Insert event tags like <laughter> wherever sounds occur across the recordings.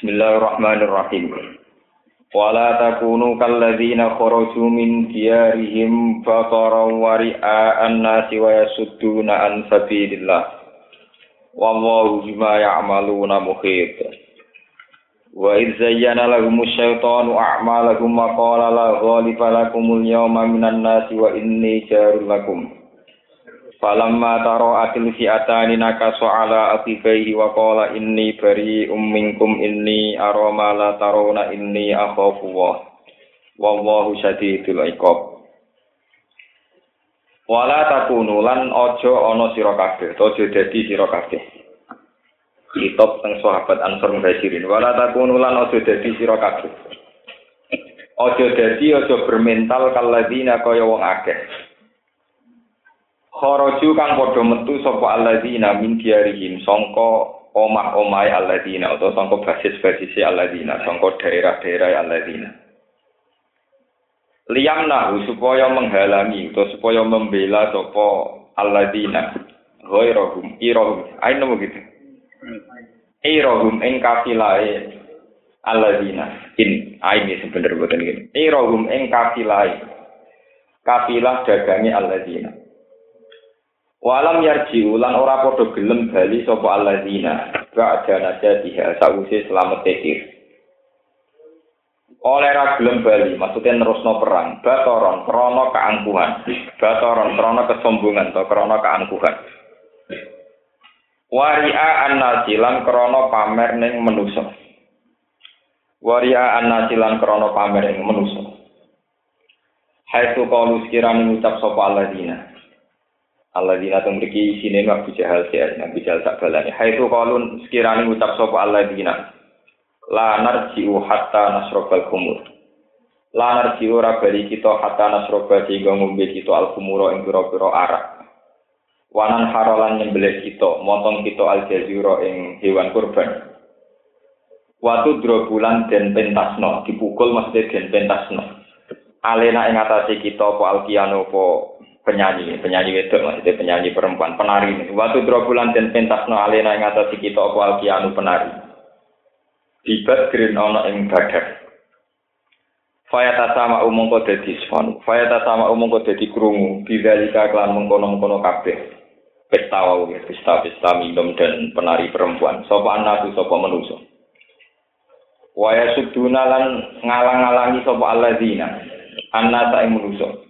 Bismillahirrahmanirrahim. Wala takunu kalladzina kharaju min diyarihim baqaran wa ri'a'an nasi wa yasudduna an sabilillah. Wallahu bima ya'maluna muhit. Wa idz zayyana lahum asyaitanu a'malahum wa qala la ghaliba lakumul yawma minan nasi wa inni jarul lakum. Falamma taro atil fi'atani nakaso ala atifaihi wa qala inni bari umminkum inni aroma la tarona inni akhafu wa wallahu syadidul iqab. Wala takunu lan aja ana sira kabeh aja dadi sira kabeh. Kitab teng sahabat Ansor Muhajirin wala takunu lan aja dadi sira kabeh. Aja dadi aja bermental kalladina kaya wong akeh Kharaju kang padha metu sapa alladzina min diarihim sangka omah-omahe alladzina utawa sangka basis-basise alladzina sangka daerah-daerah alladzina. Liyam nahu supaya menghalangi atau supaya membela sapa alladzina ghairahum irahum ayo nemu gitu. Irahum ing kafilahe alladzina in aini sebenarnya boten gini. Irahum ing kafilahe kafilah dagangnya alladzina. Walam yarji ulan ora padha gelem bali sapa alladzina ba'da najatiha sawise selamat tekir. Oleh ra gelem bali maksudnya nerusno perang, batoron krana keangkuhan, batoron krana kesombongan atau krana keangkuhan. Waria an-nasilan krana pamer ning manusa. Waria an-nasilan krana pamer ning manusa. Hai tu kalu sekiranya ngucap sapa alladzina Allah dina teng mriki isine Abu Jahal ya Nabi Jahal tak balani. Hai tu kalun sekiranya ngucap sapa Allah dina. La narji'u hatta nasrobal kumur. La narji'u ora bali kita hatta nasroba sehingga ngombe kita al kumuro ing pira-pira arak. Wanan harolan nyembelih kita, motong kita al jazira ing hewan kurban. Watu drobulan den pentasno, dipukul mesti den pentasno. Alena ing atase kita apa alkiano apa penyanyi, penyanyi wedok maksudnya penyanyi perempuan, penari. Waktu drobulan dan pentasno alena yang atas kita apa alkianu penari. Dibat green ono ing badar. Fayata sama umum kau dadi sfon. Fayata sama umum kau dadi krungu. Bidalika klan mengkono-mengkono kabeh. Pesta wau pesta pesta minum dan penari perempuan. Sopo anak sopo menuso. Waya suduna lan ngalang-alangi sopo alladzina. Anna ing menuso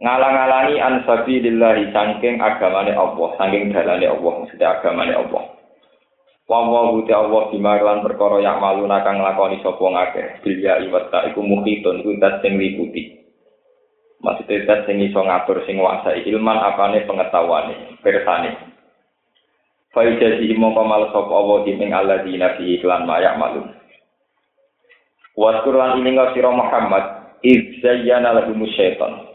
ngalang-alangi an sabilillahi saking agamane Allah, saking dalane Allah, maksudnya agamane Allah. Wa wa Allah bimarlan perkara yang malu nakang lakoni sapa ngakeh. Bilya iwata iku muhitun iku dat sing liputi. Maksudnya dat sing iso ngatur sing nguasai ilman apane pengetahuane, persane. Fa ijazi mongko mal sapa Allah diming alladzina fi iklan mayak malu. Wa Qur'an ini sira Muhammad iz zayyana lahum syaitan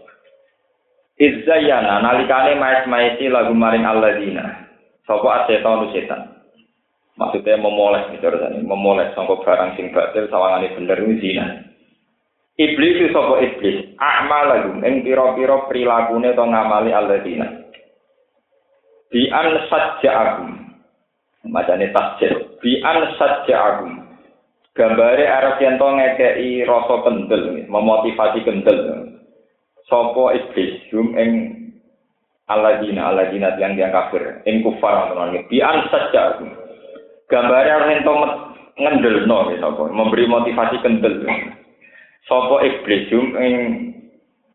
Izzayana nalikane maes-maesi lagu maring alladzina. Sapa asetan setan. Maksudnya memoles gitu rasanya, memoles sangka barang sing batil sawangane bener zina. Iblis itu sapa iblis, akmal lagu ing pira-pira prilakune to ngamali alladzina. Bi an sajja'akum. Macane tasjid. Bi an sajja'akum. Gambare arep yen to ngekeki rasa kendel, memotivasi kendel. Sopo iblis hum ing aladina aladina yang dia kafir ing kufar teman bi an saja gambare ento ngendel no sapa memberi motivasi kendel Sopo iblis hum ing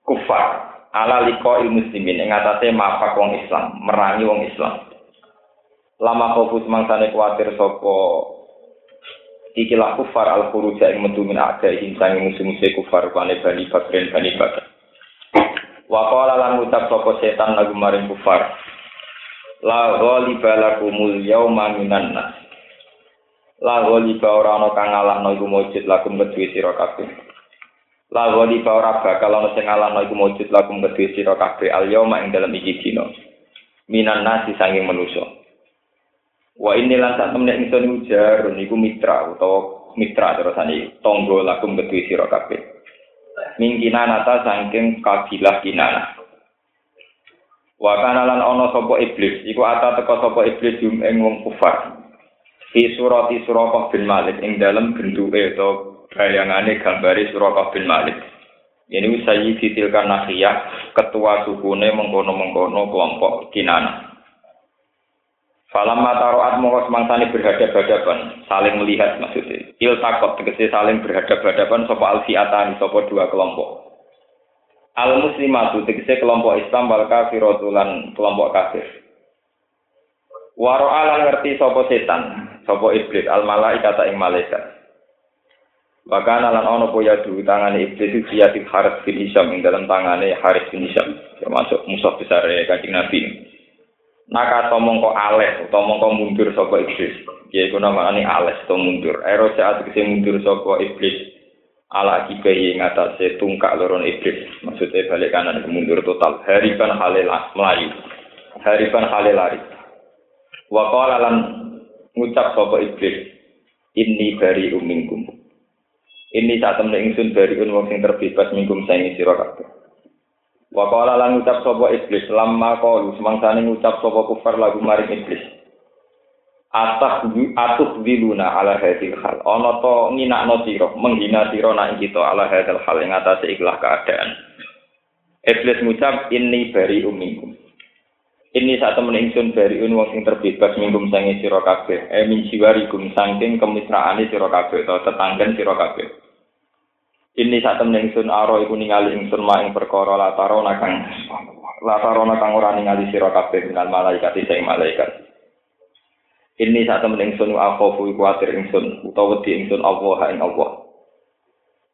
kufar. Ala liko muslimin ing atase mafak wong Islam merangi wong Islam. Lama fokus mangsane kuatir sopo ikilah kufar al khuruja ing metu min ada ing musuh-musuh kufar bani bakren bani bakren Wa qala lan ucap sapa setan lagu maring kufar. La ghaliba lakumul yauma minan nas. La ghaliba ora ana kang ngalahno iku mujud lakum kedue sira kabeh. La ghaliba ora bakal ana sing ngalahno iku mujud lakum kedue sira kabeh al yauma ing dalem iki dina. Minan nas sanging manusa. Wa ini lan sak temne ingsun ujar niku mitra utawa mitra terusane tonggo lakum kedue sira kabeh. Mingkina nata saking kabilah kinana. Wa kana lan ana sapa iblis, iku ata teka sapa iblis jum ing wong kufar. Fi surati Suraqah bin Malik ing dalam bentuke atau bayangane gambare Suraqah bin Malik. Ini Sayyidi Tilkan Nakhiyah, ketua sukune mengkono-mengkono kelompok Kinana. Falam mataroat mongko semangsane berhadap-hadapan, saling melihat maksudnya. Il takot tegese saling berhadap-hadapan sapa alfiatan sapa dua kelompok. Al muslimatu tegese kelompok Islam wal kafiratu lan kelompok kafir. Waro alang ngerti sapa setan, sapa iblis al malaikat ing malaikat. Bahkan lan ono po ya tangane iblis itu siatik Haris bin Hisham ing dalam tangane Haris bin Hisham termasuk musuh besar ya Kanjeng Nabi. Naka mongko aleh utawa mongko mundur sapa iblis. Ya iku namane aleh to mundur. Ero saat kese mundur sapa iblis ala akibahi ngatasé tungkak loron iblis. Maksudnya balik kanan mundur total. Hariban halil melayu. Hariban halil lari. Wa qala lan ngucap sapa iblis inni bari umingkum ini saat temen ingsun bari un wong sing terbebas mingkum saingi sira kabeh wa qala lan ngucap sapa iblis lamma qalu semangsane ngucap sapa kufar lagu maring iblis Atah atuh diluna ala hadil hal. Ono to nginakno sira, menghina sira nak kita ala hadil hal ing atase ikhlas keadaan. Iblis ngucap ini bari umingkum. Ini saat temen ingsun dari wong sing terbebas minggum sange sira kabeh. Eh min siwarikum saking kemitraane sira kabeh atau tetanggen sira kabeh. Ini temen ingsun aro iku ningali ingsun maing perkara lataro nakang lataro nakang ora ningali sira kabeh minal malaikat sing malaikat. Ini temen ingsun akhofu iku atir ingsun utawa wedi ingsun Allah ing Allah.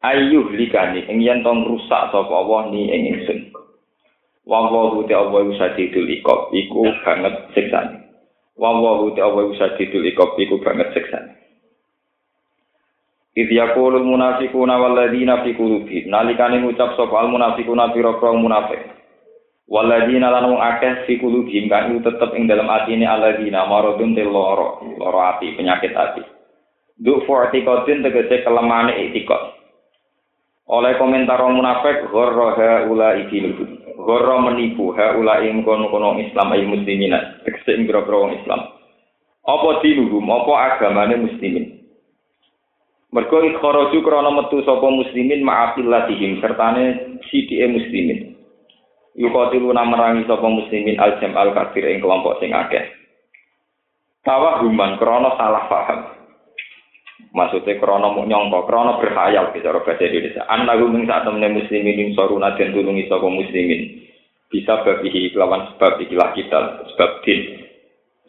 Ayuh likani ing yen tong rusak sapa Allah ni ing ingsun. Wa wa te Allah usadidul ikop iku banget siksane. Wa wa te Allah usadidul ikop iku banget siksane. Idh yaqulul munafiquna wal ladzina fi qulubihim nalikane ngucap sapa al munafiquna pira-pira munafik. Wal ladzina lan wong akeh fi qulubihim kang tetep ing dalam atine alladzina maradun te loro, loro ati, penyakit ati. Du fortikotin tegese kelemane itikot. Oleh komentar orang munafik, ghorro haula ikiluhu. Ghorro menipu haula ing kono-kono Islam ay muslimin. Tegese ing boro Islam. Apa dinuhum, apa agamane muslimin. Mergo ikharaju krana metu sapa muslimin ma'afilatihim sertane sidike muslimin. Yukotilu merangi sapa muslimin al-jam al-kafir ing kelompok sing akeh. Tawahuman krana salah paham. Maksudnya krono mau nyongko, krono berhayal di cara bahasa Indonesia. Anak gunung saat temen muslimin yang soruna dan tulungi sopo muslimin. Bisa bagi lawan sebab ikilah kita, sebab din.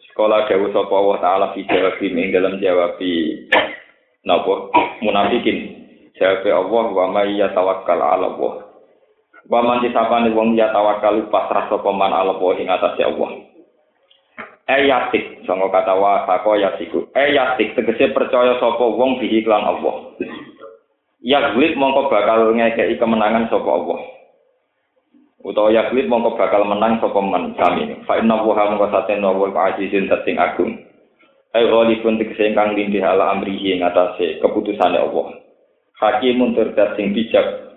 Sekolah dawu sopo Allah Ta'ala fi jawab ing dalam jawab napa munafikin. Jawab Allah wa may yatawakkal ala Allah. Wa man disapane wong ya tawakal pasrah sapa man ala Allah ing atase Allah. Ayatik, songo kata wa sako yasiku. Ayatik tegese percaya sapa wong bihi lan Allah. Yaglib mongko bakal ngekei kemenangan sapa Allah. Utawa yaglib mongko bakal menang sapa man sami. Fa inna wa mongko saten wa azizun tating agung. Ai ghalibun tegese ingkang lindih ala amrihi ing atase keputusane Allah. Hakimun tur sing bijak,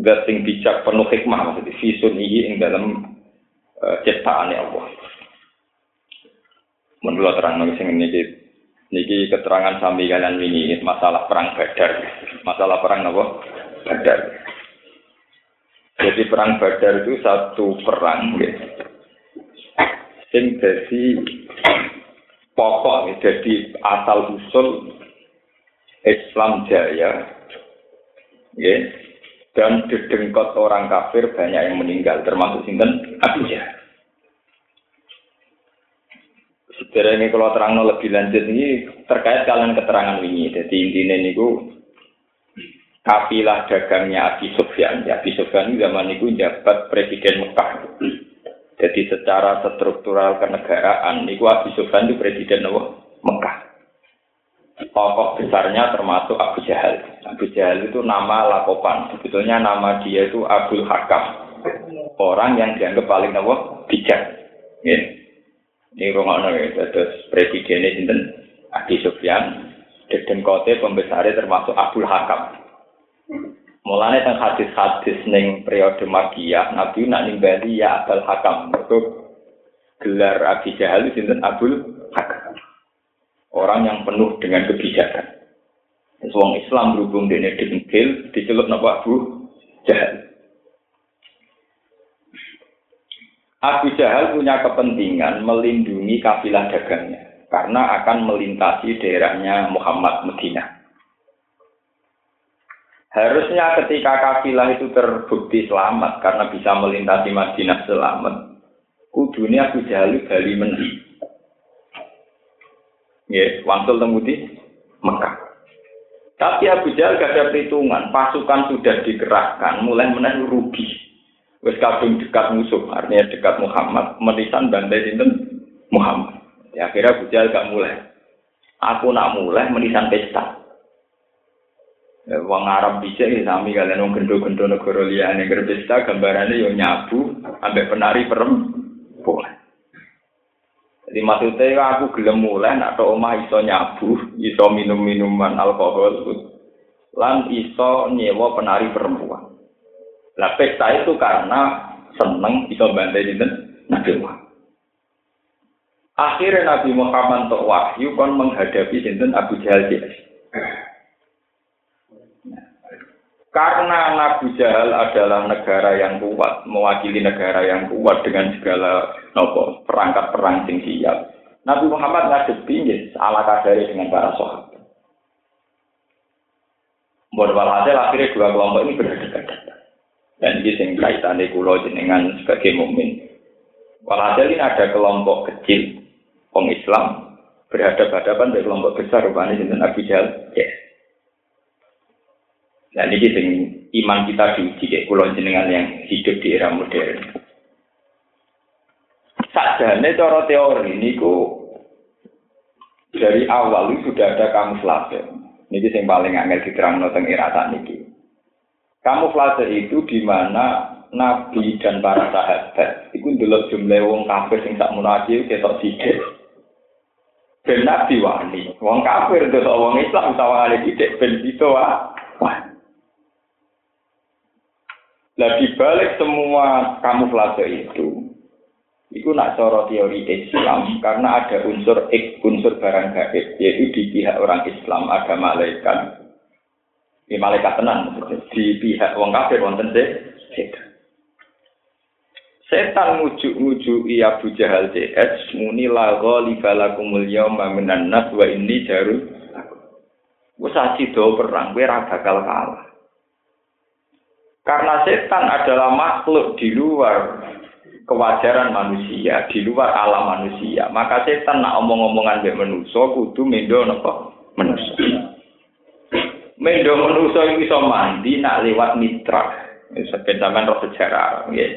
dat sing bijak penuh hikmah maksudnya visun iki ing dalam uh, ciptaane Allah. Menurut terang nang sing niki niki keterangan sambil kalian ini masalah perang Badar. Masalah perang apa? Badar. Jadi perang Badar itu satu perang ya. Sing pokok jadi asal usul Islam Jaya ya. Dan dedengkot orang kafir banyak yang meninggal termasuk sinten Abu Jahal. Sebenarnya kalau terang lebih lanjut ini terkait kalian keterangan ini. Jadi intinya ini kafilah dagangnya Abi Sufyan. Ya, Abi Sufyan zaman itu jabat presiden Mekah. Jadi secara struktural kenegaraan, ini Abi Sufyan itu presiden Mekah. Tokoh besarnya termasuk Abu Jahal. Abu Jahal itu nama lakopan. Sebetulnya nama dia itu Abdul Hakam. Orang yang dianggap paling nawa bijak. Ini rumah ya, terus presidennya sinten Abi Sufyan, dan kote pembesarnya termasuk Abdul Hakam. Mulanya tentang hadis-hadis neng periode Magiyah, Nabi nak nimbali ya Abdul Hakam. Itu gelar Abi Jahal sinten Abdul Hakam. orang yang penuh dengan kebijakan. Wong Islam berhubung dengan dengkil, dicelup napa Abu Jahal. Abu Jahal punya kepentingan melindungi kafilah dagangnya karena akan melintasi daerahnya Muhammad Medina. Harusnya ketika kafilah itu terbukti selamat karena bisa melintasi Madinah selamat, kudunya Abu Jahal bali mendi. Ya, wangsul temudi Mekah. Tapi Abu Jahal gak ada perhitungan, pasukan sudah dikerahkan, mulai menaik rugi. Wes kadung dekat musuh, artinya dekat Muhammad, menisan bantai sinten Muhammad. Ya akhirnya Abu Jahal gak mulai. Aku nak mulai menisan pesta. Ya, wong Arab bisa ini sami kalian wong gendo-gendo negara liyane pesta gambarannya yo nyabu ambek penari perempuan. Jadi maksudnya aku gelem mulai nak tok omah iso nyabu, iso minum minuman alkohol, lan iso nyewa penari perempuan. Lah pesta itu karena seneng bisa bantai dinten Nabi Muhammad. Akhirnya Nabi Muhammad untuk wahyu kon menghadapi sinten Abu Jahal JS. Karena Nabi Jahal adalah negara yang kuat, mewakili negara yang kuat dengan segala nopo perangkat perang sing siap. Nabi Muhammad ngadepi ala kadari dengan para sahabat. Buat walhasil akhirnya dua kelompok ini berhadapan. Dan ini yang kaitannya kulo jenengan sebagai mukmin. Walhasil ini ada kelompok kecil orang Islam berhadapan-hadapan dengan kelompok besar rupanya dengan Abu Jahal. Ya. Dan ini yang iman kita diuji kayak kulo jenengan yang hidup di era modern. Sajane cara teori ini ku dari awal sudah ada kamuflase. Ini yang paling angel diterang tentang era ini. Kamuflase itu di mana Nabi dan para sahabat itu dulu jumlah wong kafir sing tak munafik ketok sidik. Ben Nabi wani, wong kafir itu wong Islam sawangane sidik ben itu wah. Lah dibalik semua kamuflase itu, itu nak coro teori Islam karena ada unsur ek, unsur barang gaib, yaitu di pihak orang Islam ada malaikat, di malaikat tenan di pihak wong kafir wonten setan. Setan ngujuk-ngujuk iya Abu Jahal CS muni la ghaliba lakumul yawma minan nas wa inni jaru. Wes do perang ora bakal kalah. Karena setan adalah makhluk di luar kewajaran manusia, di luar alam manusia. Maka setan nak omong-omongan mbek manusia kudu mendo napa? Manusia. Mendo manusa iki iso mandi nak lewat mitra. Sampai zaman roh sejarah, ya.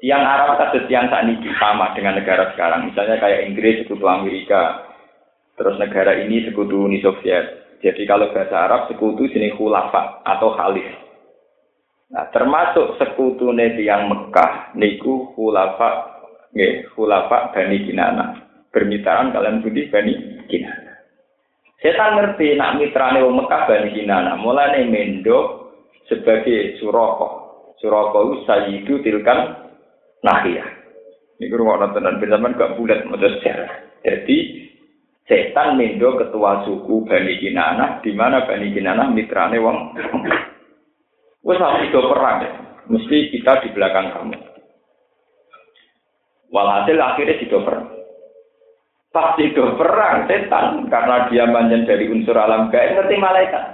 Tiang Arab tiang saat ini sama dengan negara sekarang. Misalnya kayak Inggris sekutu Amerika, terus negara ini sekutu Uni Soviet. Jadi kalau bahasa Arab sekutu sini khulafa atau khalif. Nah, termasuk sekutu tiang Mekah niku khulafa nggih khulafa Bani Kinana. Permitaan kalian putih Bani Kinana. Setan ngerti nak mitrane wong Mekah Bani Kinana, mulane mendo sebagai suroko. Suroko itu tilkan nahiyah. Ini rumah nontonan zaman gak bulat model sejarah. Jadi setan mendo ketua suku Bani Kinana, di mana Bani Kinana mitrane wong. Wes itu perang ya. Mesti kita di belakang kamu. Walhasil akhirnya itu perang pasti do perang setan karena dia manjen dari unsur alam gaib ngerti malaikat.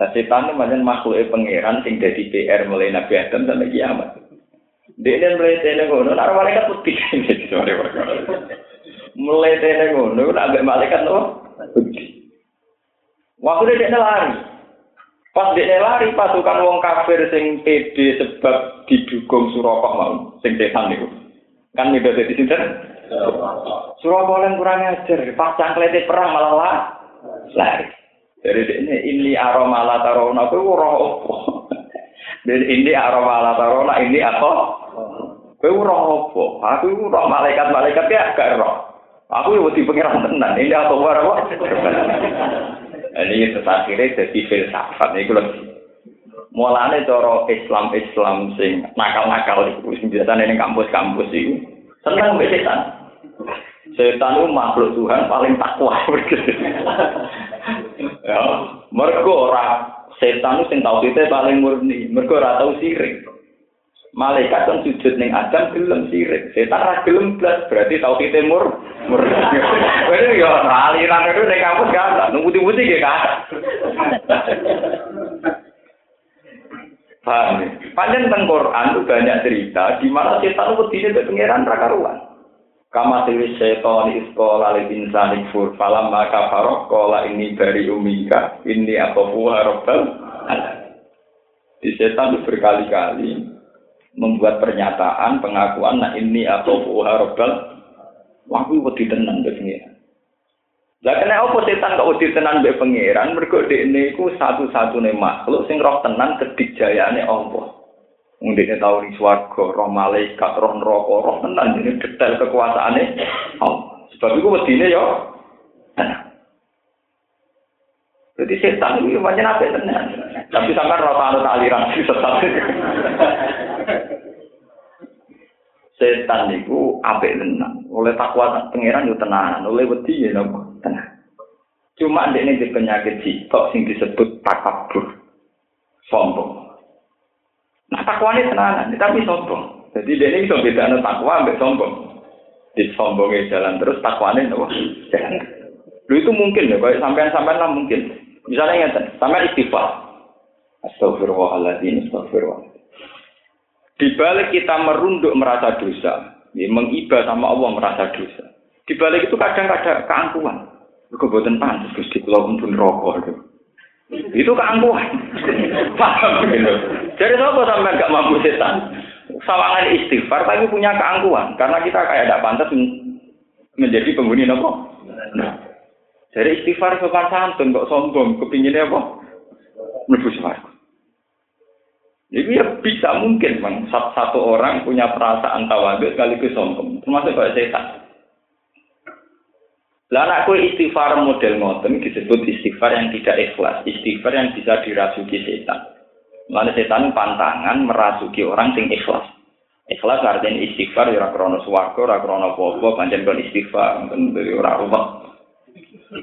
Nah, setan itu manjen makhluk pangeran sing dari PR mulai Nabi Adam sampai kiamat. Dia ini mulai tene ngono, nah malaikat putih mulai tene ngono, nak malaikat tuh putih. Waktu dia lari, pas dia lari pasukan wong kafir sing pede sebab didukung Surakoh mau, sing setan itu. Kan itu jadi sinten? Surabaya kurang ajar, pas cangklete perang malah lah. Lari. Jadi ini ini aroma la tarona itu roh opo. <laughs> Dan ini aroma la tarona ini apa? Kowe roh opo? Aku iku roh malaikat-malaikat ya gak roh. Aku yo wedi pengiran tenan. Ini apa ora kok? Ini terakhirnya jadi filsafat ini kalau mulane cara Islam Islam sing nakal-nakal itu biasane ning kampus-kampus itu seneng mbek setan. Setan itu makhluk Tuhan paling takwa. <laughs> ya, mergo ora setan itu sing tauhidnya paling murni. Mergo ora tau sirik. Malaikat kan sujud ning Adam gelem sirik. Setan ora gelem blas berarti tauhidnya mur murni. Wene yo aliran itu ning kampus kan. Nunggu-nunggu ge kan. Paham ya? Panjang tentang Quran itu banyak cerita di mana setan itu tidak pengiran rakaruan. Kama tiwi setan iskola li insani fur falam maka farok kola ini dari umika ini atau fuha robbal Di setan berkali-kali membuat pernyataan pengakuan nah ini atau fuha robbal Wah, wedi tenan pengiran. Lah kena apa setan kok wedi tenan mbek pangeran? Mergo dekne iku satu-satune makhluk sing roh tenan kedijayane Allah. Dekne tau ning swarga, roh malaikat, roh neraka, roh tenan ini detail kekuasaane Allah. Sebab iku wedine yo tenan. Jadi setan itu macam apa tenan. Tapi sampai rata aliran sesat. setan niku apik tenan. Oleh takwa pangeran yo tenan, oleh wedi nopo tenan. Cuma ini di penyakit sitok sing disebut takabur. Sombong. Nah takwa ini tenanan, tapi sombong. Jadi dia ini bisa beda takwa sampai sombong. Di sombongnya jalan terus, takwa ini nopo jalan. Lu itu mungkin ya, kalau sampean-sampean lah mungkin. Misalnya ingat, sampai istighfar. Astagfirullahaladzim, astagfirullah. Di balik kita merunduk merasa dosa, ya, mengibah sama Allah merasa dosa. Di balik itu kadang ada keangkuhan. Kebuatan pantas, Gusti Kula pun rokok. Itu keangkuhan. <laughs> Paham gitu. Jadi siapa sampai nggak mampu setan? Sawangan istighfar tapi punya keangkuhan karena kita kayak tidak pantas menjadi penghuni nopo. Nah, jadi istighfar sopan santun kok sombong, kepinginnya apa? Mlebu jadi ya bisa mungkin bang satu orang punya perasaan tawadu sekaligus sombong, termasuk kayak setan. Lah anak kue istighfar model ngoten disebut istighfar yang tidak ikhlas, istighfar yang bisa dirasuki setan. Mana setan pantangan merasuki orang sing ikhlas. Ikhlas artinya istighfar ya krono swarga, ora krono apa pancen kon istighfar, kon ora rumah.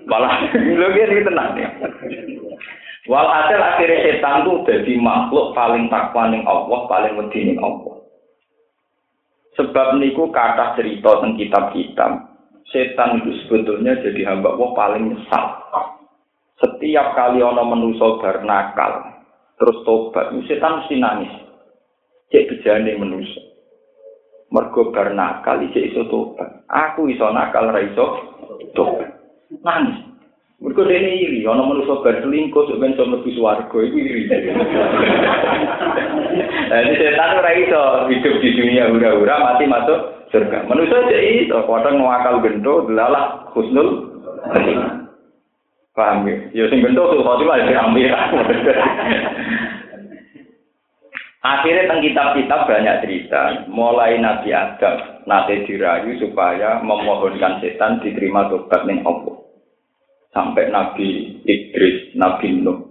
Malah <laughs> lho tenang ya. Walhasil akhirnya setan itu jadi makhluk paling takwa ning Allah, paling wedi ning Allah. Sebab niku kata cerita tentang kitab-kitab, setan itu sebetulnya jadi hamba Allah paling nyesal. Setiap kali ono menuso bernakal, terus tobat, setan mesti nangis. Cek bejane menuso. Mergo bernakal, cek iso tobat. Aku iso nakal, ra iso tobat. Nangis. Mergo dene iri, ana manusa bar selingkuh sok ben sono mlebu swarga iku iri. Lah <laughs> setan ora iso hidup di dunia hura-hura mati masuk surga. Manusa cek iso kadang ngakal gento delalah husnul Paham ya? Ya sing gento tuh khotimah ya ambil. <laughs> Akhirnya tentang kitab-kitab banyak cerita, mulai Nabi Adam, nanti dirayu supaya memohonkan setan diterima tobat ning Allah. Sampai Nabi Idris, Nabi Nuh.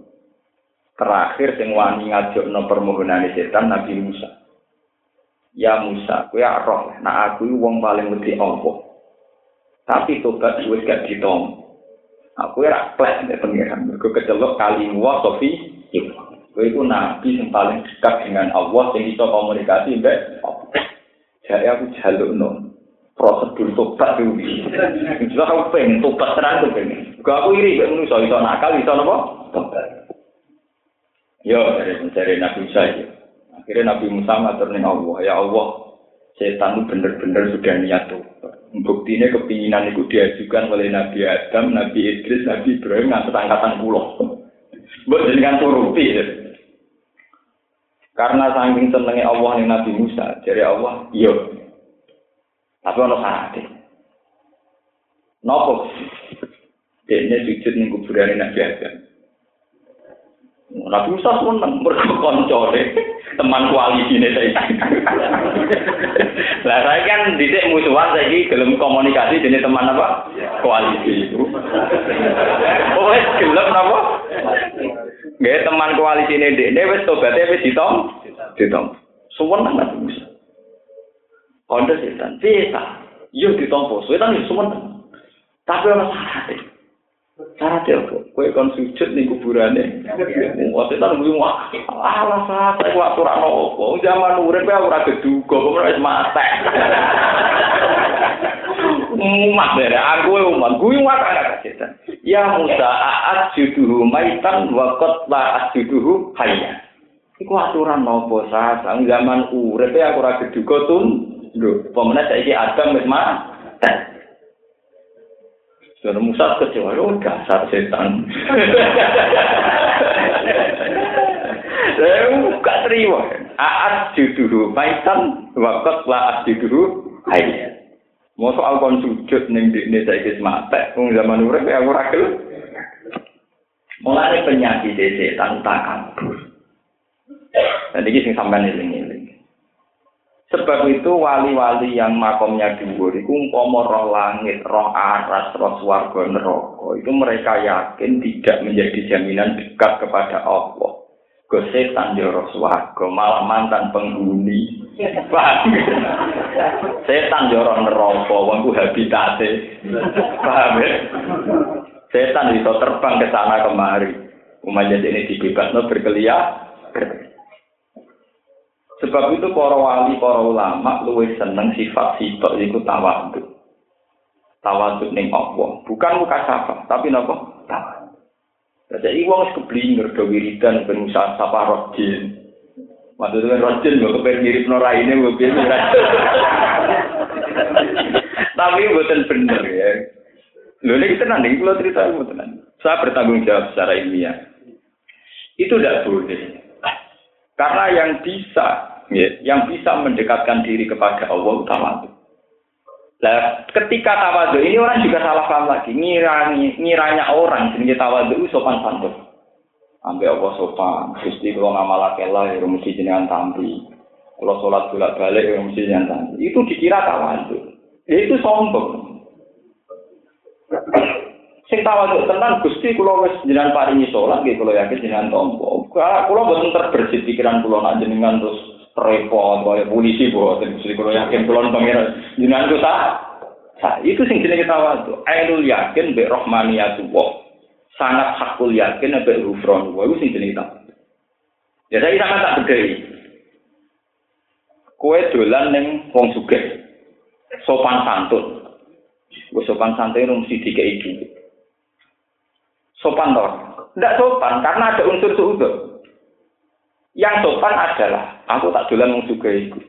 Terakhir sing wani ngajokno permohonan setan Nabi Musa. Ya Musa, kowe roh, nah aku wong paling wedi Allah. Tapi tobat wis gak ditom. Aku ora klek nek pengiran, mergo kecelok kali wa sofi. Kowe iku nabi sing paling dekat dengan Allah sing iso komunikasi mbek Jadi aku jaluk no. prosedur tobat itu. Juga aku pengen tobat tenan tuh pengen. Gak aku iri, gak menuso iso nakal, iso nopo? Yo, dari mencari Nabi Musa itu. Akhirnya Nabi Musa ngatur Allah, ya Allah, setan itu bener-bener sudah niat tuh. Buktinya kepinginan itu diajukan oleh Nabi Adam, Nabi Idris, Nabi Ibrahim, ngantar angkatan pulau. Buat jenengan turuti. Ya. Karena saking senengnya Allah nih Nabi Musa, jadi Allah, iya, Tapi ono syaratnya. Nopo? Ini sujud ning kuburan Nabi Adam. Nabi Musa seneng mergo koncone teman koalisi ini saya. Lah saya kan dhisik musuhan saiki gelem komunikasi dengan teman apa? Koalisi itu. Oh wis gelem napa? Nggih teman koalisi ini dek wis tobatnya wis ditom. Ditom. Suwen Nabi Musa. Kondo setan, bisa. Iya ditompo, suwe kan semua. Tapi ana syarat. Ya kok, kowe kon sujud ning kuburane. Wong setan kuwi wah, alah syarat kok aturan opo. Zaman urip ya ora keduga, kok ora wis mate. Umat dere, aku umat, gue umat anak. Ya Musa, aat juduhu maitan wa qad la asjuduhu hayya. Iku aturan nopo sah, zaman urip ya ora keduga tun. Lho, pemenang saiki Adam wis mati. Sudah Musa kecewa, oh dasar setan. <laughs> Lalu gak terima. Aat juduhu maitan, wakot la aat juduhu hayya. Mau soal kon sujud ning dikne saiki mate, wong zaman urip ya ora gelem. Mulane penyakit setan tak kabur. Dan ini sing sampean eling-eling. Sebab itu wali-wali yang makomnya dhuwur iku umpama roh langit, roh aras, roh swarga neraka, itu mereka yakin tidak menjadi jaminan dekat kepada Allah. Go setan yo roh swarga, malah mantan penghuni. Setan yo roh neraka, wong ku habitate. Paham ya? Setan bisa terbang ke sana kemari. Umat ini dibebasno berkeliaran. Sebab itu para wali, para ulama luwih seneng sifat sifat iku tawadhu. Tawadhu ning Allah, bukan muka sapa, tapi napa? Tawadhu. Jadi wong wis keblinger do wiridan ben usaha sapa rojin. Maksudnya rojin kok kepen mirip nora ini gue Tapi bukan bener ya. Lho ini tenan nih, kalau cerita tenan. Saya bertanggung jawab secara ilmiah. Itu tidak boleh. Karena yang bisa, ya, yang bisa mendekatkan diri kepada Allah utama itu. Nah, ketika tawadu ini orang juga salah paham lagi. Ngirani, ngiranya orang jenis tawadu sopan santun. Ambil Allah sopan. Gusti kalau ngamalake lah, ya mesti jenengan tampi. Kalau sholat bolak balik, ya mesti jenengan tampi. Itu dikira tawadu. Ya, itu sombong. Sing tawaduk tenan Gusti kula wis jenengan paringi salat nggih kula yakin jenengan tampa. Kula boten terbersit pikiran kula nak jenengan terus repot kaya polisi boten Gusti kula yakin kula pangeran jenengan ku sah. Sah itu sing jenenge tawaduk. Ainul yakin bi rahmaniyatullah. Sangat hakul yakin be rufron. Wa itu sing jenenge tawaduk. Ya saya sama tak bedhei. Kowe dolan ning wong sugih. Sopan santun. Wis sopan santun mesti dikei dhuwit. sopan toh? Tidak sopan karena ada unsur suudon. Yang sopan adalah aku tak dolan wong juga iku.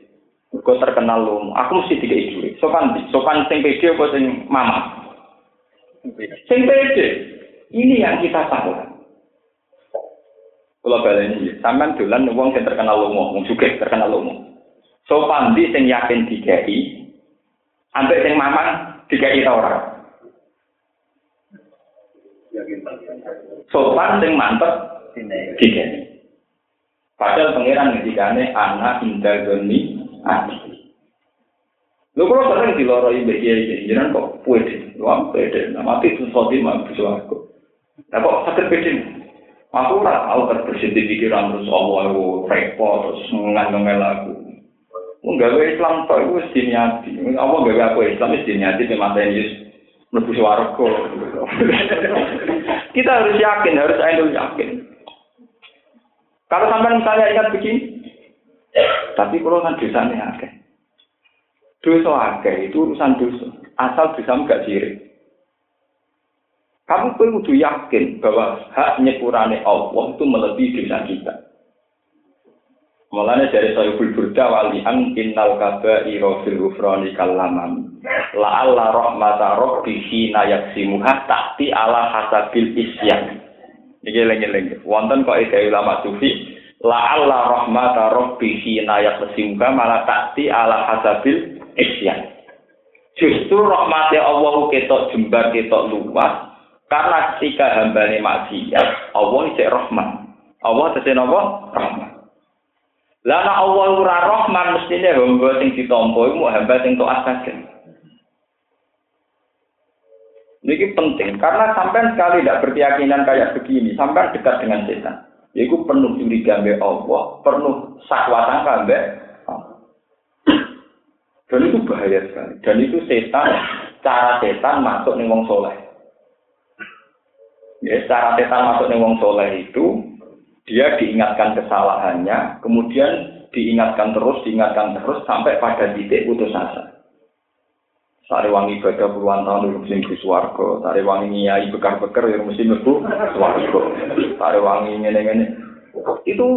Kau terkenal lu, aku mesti tiga ibu. Sopan, sopan sing pede apa sing mama? Sing pede. Ini yang kita tahu. Kalau balen ini, sampean dolan wong sing terkenal lu, wong juga terkenal lu. Sopan di sing yakin dikai, ambek sing mamang dikai ta ora? sopan sing mantep dikene. Padahal pangeran ngendikane anak indah goni ati. Lho kula sering diloroi iki, jenengan kok pede, wah pede, nama itu sodi mah bisa aku. Lah kok sakit pede? Aku ora tau terbersih di pikiran terus Allah aku repot terus ngandung aku. Wong gawe Islam tok iku wis diniati. Allah gawe aku Islam wis diniati di mata Yesus. Mlebu swarga. <laughs> Kita harus yakin, harus ainul yakin. Kalau sampai misalnya ingat begini, tapi kalau kan dosanya akeh. Dosa akeh itu urusan dosa. Asal dosa enggak sirik. Kamu perlu yakin bahwa hak nyepurane Allah itu melebihi dosa kita. Mulanya dari Sayyidul innal kaba iro ghufrani kalaman. La alla rahmata rabbihi na yaksimuha tahti ala hasabil isyan. Iki lengi-lengi. Wonten kok ide ulama sufi la alla rahmata rabbihi na yaksimuha malah tahti ala hasabil isyan. Justru rahmatnya Allah ketok jembar ketok luas karena ketika hambane maksiat Allah isek rahmat. Allah tesih napa? Rahmat. Lah nek Allah ora Rahman mestine hamba sing ditampa iku hamba sing taat saja. Ini penting karena sampai sekali tidak berkeyakinan kayak begini, sampai dekat dengan setan. Yaitu penuh curiga mbek Allah, penuh sakwa sangka Dan itu bahaya sekali. Dan itu setan, cara setan masuk nih wong soleh. Ya, cara setan masuk nih wong soleh itu, dia diingatkan kesalahannya, kemudian diingatkan terus, diingatkan terus, sampai pada titik putus asa. Sari wangi ibadah puluhan tahun mesti mlebu swarga. Sari wangi nyai bekar-bekar ya mesti mlebu swarga. Sari wangi ngene-ngene. Itu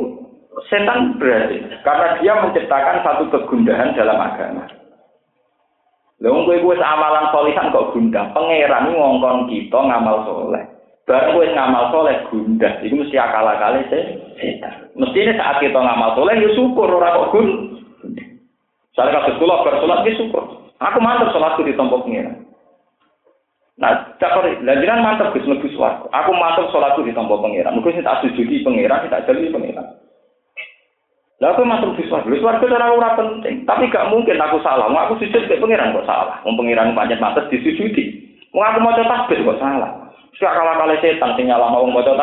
setan berarti karena dia menciptakan satu kegundahan dalam agama. Lalu gue gue amalan solihan kok gundah. Pangeran ngongkon kita ngamal soleh. Baru gue ngamal soleh gundah. Itu mesti akal akal setan. Mestinya saat kita ngamal soleh ya syukur orang kok gun. Saya kasih sekolah bersolat ya syukur. Aku mantap sholatku di tempat pengiran. Nah, cakor, lanjutan mantap gus lebih suaraku. Aku mantap sholatku di tempat pengiran. Mungkin saya tak sujudi pengiran, saya tak jadi pengiran. Lah aku masuk di swarga. Swarga ora ora penting, tapi gak mungkin aku salah. Mau aku sujud ke pangeran kok salah. Wong pangeran pancet mates disujudi. Mau aku maca tasbih kok salah. Sak kala kala setan sing nyala mau maca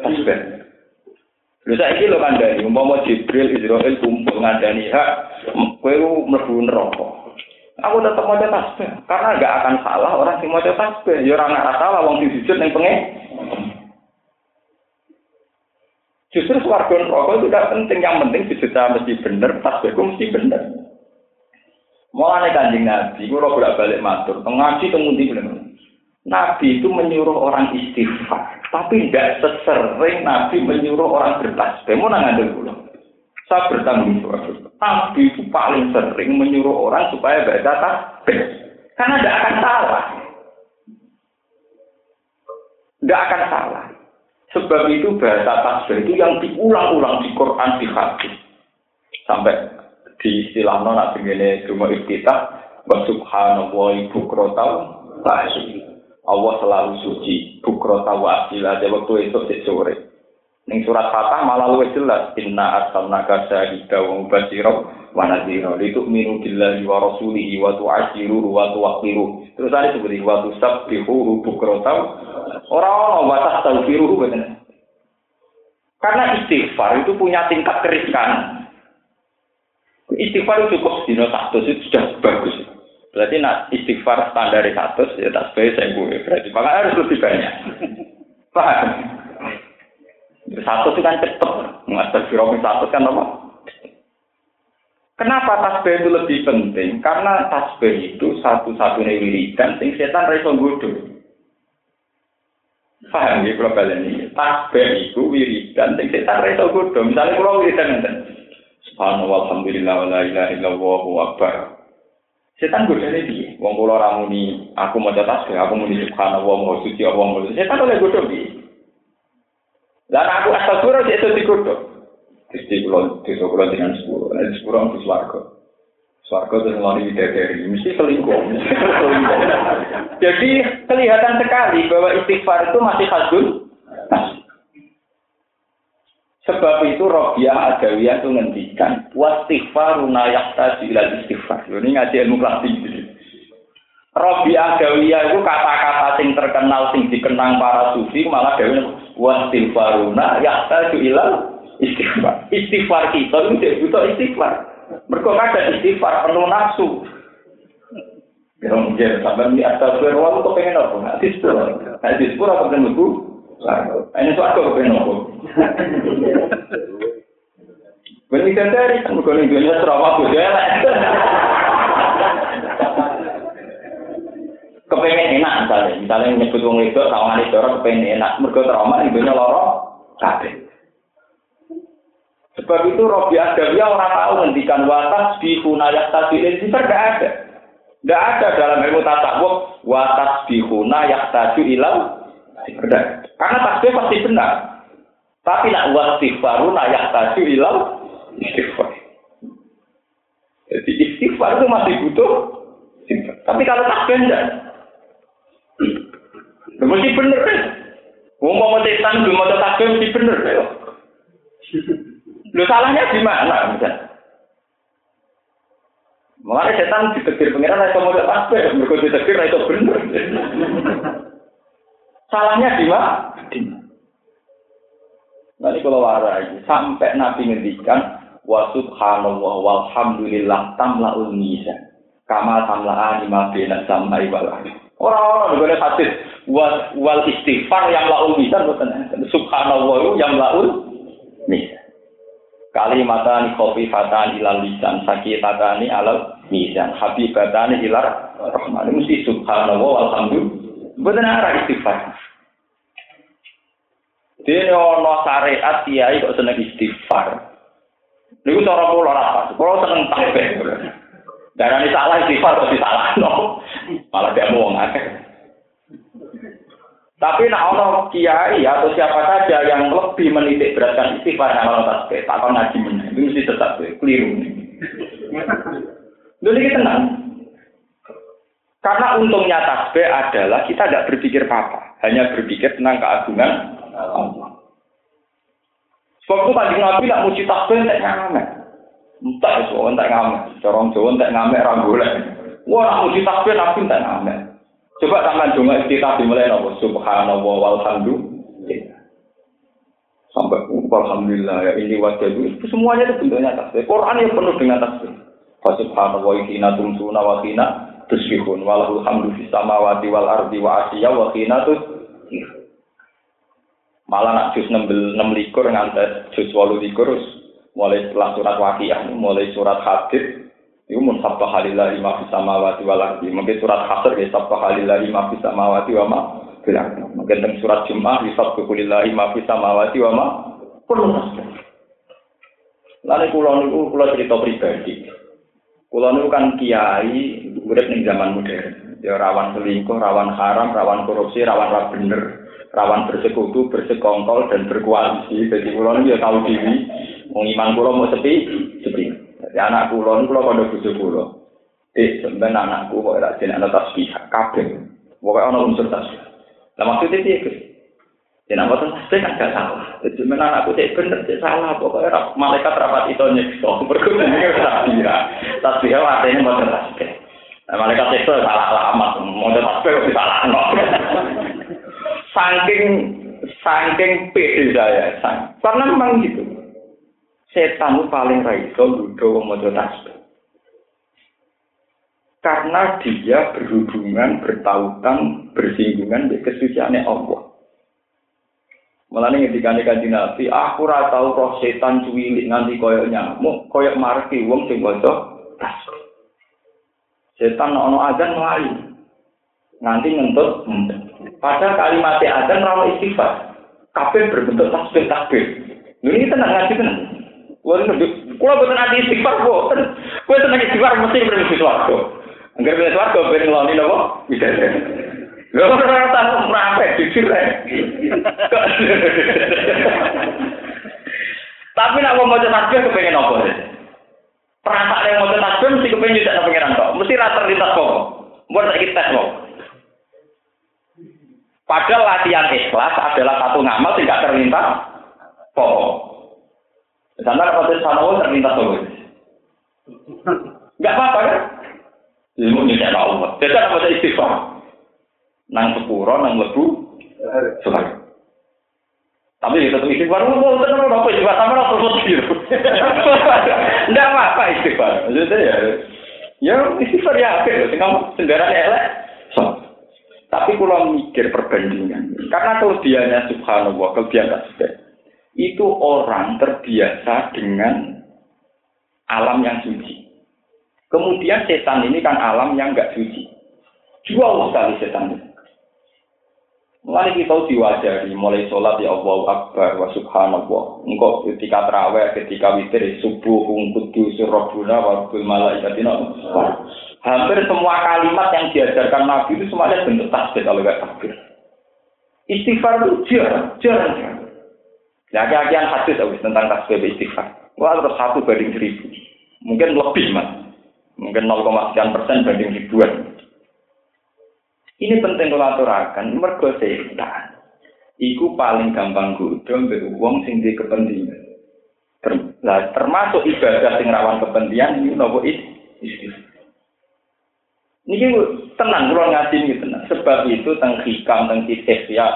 tasbih. Lha saiki lho kandhani umpama Jibril Israel kumpul ngandani hak kowe mlebu neraka. Aku tetap mau tasbih karena gak akan salah orang sing maca tasbih. Ya ora ngarah salah wong sing sujud ning pengen. Justru suarga rokok itu tidak penting. Yang penting dibaca mesti benar, tasbihku mesti benar. Mau kanjeng Nabi, gue bolak balik matur. Ngaji kemudian bilang, Nabi itu menyuruh orang istighfar, tapi tidak sesering Nabi menyuruh orang bertasbih. Mau nangis dulu. Saya bertanggung jawab. Nabi itu paling sering menyuruh orang supaya baca tasbih. Karena tidak akan salah. Tidak akan salah. Sebab itu bahasa tasbih itu yang diulang-ulang di Quran di hadis. Sampai di istilah nona begini cuma iftitah wa subhanallah bukrota wa Allah selalu suci bukrota wa asila waktu itu sore. Ning surat Fatah malah luwih jelas inna arsalnaka syahida wa mubashira wa nadhira litu'minu billahi wa rasulihi wa tu'ashiruhu wa tuwaqqiru. Terus ada seperti wa tusabbihu bukrata ora ono wa tastaghfiruhu bener. Karena istighfar itu punya tingkat keriskan. Istighfar cukup dino satu itu sudah bagus. Berarti nak istighfar standar satu ya tak sebagai saya gue. Berarti maka harus lebih banyak. <laughs> Paham? Satu itu kan cepet. Master Firomi satu kan apa? Kenapa tasbih itu lebih penting? Karena tasbih itu satu-satunya wiridan sing setan reso bodoh. Paham ya kalau kalian ini? Tasbih itu wiridan sing setan reso bodoh. Misalnya kalau wiridan nanti. Subhanallah, Alhamdulillah, wa la ilaha illallah, wa akbar. Setan gue dari dia. Wong kula ramuni, aku mau tasbih, aku muni subhanallah, mau suci, Allah, mau Setan oleh bodoh dia. Lah aku astagfirullah sik iso digodhog. Gusti kula desa kula dengan sepuro, nek sepuro mesti swarga. Swarga itu lari dari mesti selingkuh. Jadi kelihatan sekali bahwa istighfar itu masih hadun. Sebab itu Robiah Adawiyah itu ngendikan wastighfaruna yahtaju ila istighfar. Ini ngaji ilmu klasik. Robiah Adawiyah itu kata-kata sing terkenal sing dikenang para sufi malah dewe wastighfaruna yahtaju ila istighfar. Istighfar kita itu butuh istighfar. Mereka kadang istighfar penuh nafsu. Ya mungkin sampai di atas berwal kok pengen apa? Hadis pura, hadis pura apa pengen lebu? Ini tuh aku pengen apa? Benih dari kan bukan dunia serama budaya lah. Kepengen enak misalnya, misalnya nyebut wong itu kawan itu kepengen enak, mereka trauma ibunya loro, kabeh. Sebab itu Robi Adawiyah orang tahu ngendikan watas di hunayat tadilin itu tidak ada. Tidak ada dalam ilmu tasawuf watas di hunayat tadu ilau. Karena tasbih pasti benar. Tapi nak wastighfaru nayak tadu ilau istighfar. Jadi istighfar itu masih butuh. Tapi kalau tasbih enggak. Mesti benar. Wong mau setan belum mau tasbih mesti benar. Lu salahnya di mana? Mengenai setan ditegur pengiran itu mau tasbih, mereka ditegur itu benar. Salahnya di mana? Nanti kalau warai sampai Nabi ngendikan wa subhanallah walhamdulillah tamlaul mizan. Kama tamlaan lima bina sama wal Orang-orang juga hadis wal, wal istighfar yang laul bukan subhanallah yang laul misan. Kalimatani khafifatan ilal lisan sakitatani alal misan habibatani ilar rahman mesti subhanallah walhamdulillah. Betul arah istighfar. Dene ana syariat kiai kok seneng istighfar. Niku cara kula ora pas. Kula seneng tasbih. Darani salah istighfar kok disalahno. Malah dia wong akeh. Tapi nak ono kiai atau siapa saja yang lebih menitik beratkan istighfar kalau tasbih, tak ngaji meneh. Itu mesti tetap keliru. Dulu kita tenang. Karena untungnya tasbih adalah kita tidak berpikir apa-apa, hanya berpikir tentang keagungan Allah. Sebab itu kanjeng Nabi nak muji takbir tak ngamek. Entah orang tak ngamek. Corong Jawa tak ngamek rambulnya. Wah muji takbir Nabi tak ngamek. Coba tangan cuma istiqah dimulai nopo subhanallah walhamdulillah. Sampai alhamdulillah ya ini wajah itu semuanya itu bentuknya tasbih. Quran yang penuh dengan tasbih. Subhanallah wa hina tumsuna wa hina tusbihun walahul hamdu fis wal ardi wa asyiya wa hina. Malah nak jus enam likur ngantes jus walu likur mulai setelah surat wakiah, mulai surat hadid, itu mun sabta halillah lima bisa mawati walardi. Mungkin surat hasr ya sabta halillah lima bisa mawati wa ma. Mungkin teng surat jum'ah ya sabta halillah lima bisa mawati wa ma perlu Lalu kulo niku kulo cerita pribadi. Kulo niku kan kiai urip ning zaman modern. Ya rawan selingkuh, rawan haram, rawan korupsi, rawan ra bener rawan bersekutu, bersekongkol dan berkoalisi. Jadi kulon ya tahu diri, mau iman mau sepi, sepi. Jadi anak kulon kulon pada bujuk kulon. Eh, sebenarnya anakku kok ada jenis anak tasbih, kabel. Pokoknya ono unsur tasbih. Nah maksudnya dia itu. Ya nama tasbih kan gak salah. Jadi sebenarnya anakku cek bener, cek salah. Pokoknya malaikat rapat itu nyekso. <laughs> Berguna ini tasbih. Tasbih artinya mau tasbih. Nah, malaikat itu salah alamat, mau tasbih salah. <laughs> saking saking pede saya karena memang gitu setan paling raiso ludo mojo tasbih karena dia berhubungan bertautan bersinggungan dengan kesuciannya Allah Malah nih ketika nih kaji nabi, aku rata tahu roh setan cuwilik nganti koyok nyamuk, koyok marki wong sing tasbih. Setan ono azan melayu, nganti ngentut. Padahal kalimat azan rawa istighfar. Kabeh berbentuk tasbih tasbih. Ini tenang ngaji tenang. Wah, kalau betul nanti istighfar kok. Kue tenang istighfar mesti berbentuk suarga. Enggak bisa suarga, ben ngeloni nopo. Bisa. Lho ora tau mrapek jujur ae. Tapi nak mau maca tasbih kepengen apa? Perasaan yang mau tasbih mesti kepengen nyudak pengiran kok. Mesti rata lintas kok. Buat kita tes kok. Padahal latihan ikhlas adalah satu ngamal tidak terlintas pokok. Misalnya kalau sama terlintas pokok. Enggak apa-apa kan? Ilmu ini tidak Allah. Jadi apa istighfar? Nang sepuro, nang lebu, suka. Tapi tetap istighfar, oh, oh tenang, apa istighfar, sama lah terus gitu. Enggak apa-apa istighfar. Maksudnya ya, ya istighfar ya, oke, tinggal sendirian elek. Tapi kalau mikir perbandingan, karena kelebihannya subhanallah, kelebihan tasbih, itu orang terbiasa dengan alam yang suci. Kemudian setan ini kan alam yang enggak suci. Jual sekali setan ini. Mulai kita diwajari, mulai sholat ya Allah Akbar wa subhanallah. Engkau ketika terawih, ketika witir, subuh, ungkudu, surabuna, wa malaikatina. Hampir semua kalimat yang diajarkan Nabi itu semuanya bentuk tasbih kalau nggak takbir. Istighfar itu jarang, jarang, jarang. Nah, kajian hadis tentang tasbih istighfar. Wah, terus satu banding seribu. Mungkin lebih, mas. Mungkin 0, sekian persen banding ribuan. Ini penting kalau aturakan, mergo setan. Iku paling gampang godho mbek wong sing kepentingan. termasuk ibadah sing rawan kepentingan ini nopo istighfar. Niki tenang kula ngaji niki tenang. Sebab itu teng hikam teng ya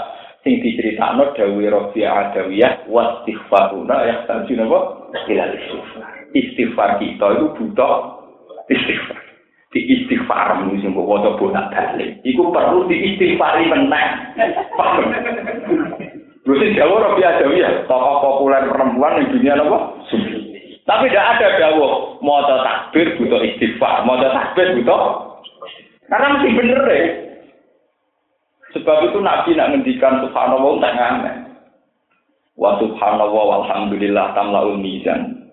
sing diceritakno dawuh Rabi Adawiyah wastighfaruna ya tanjun apa? Ilal istighfar. Istighfar kita itu butuh istighfar. di istighfar sing mbok waca bolak balik iku perlu di istighfari meneh Jawa ora biasa ya, tokoh populer perempuan di dunia apa? Tapi tidak ada dawo maca takbir butuh istighfar, maca takbir butuh karena mesti bener deh. Sebab itu Nabi nak ngendikan subhanallah tak ngamen. Wa subhanallah walhamdulillah tamlaul mizan.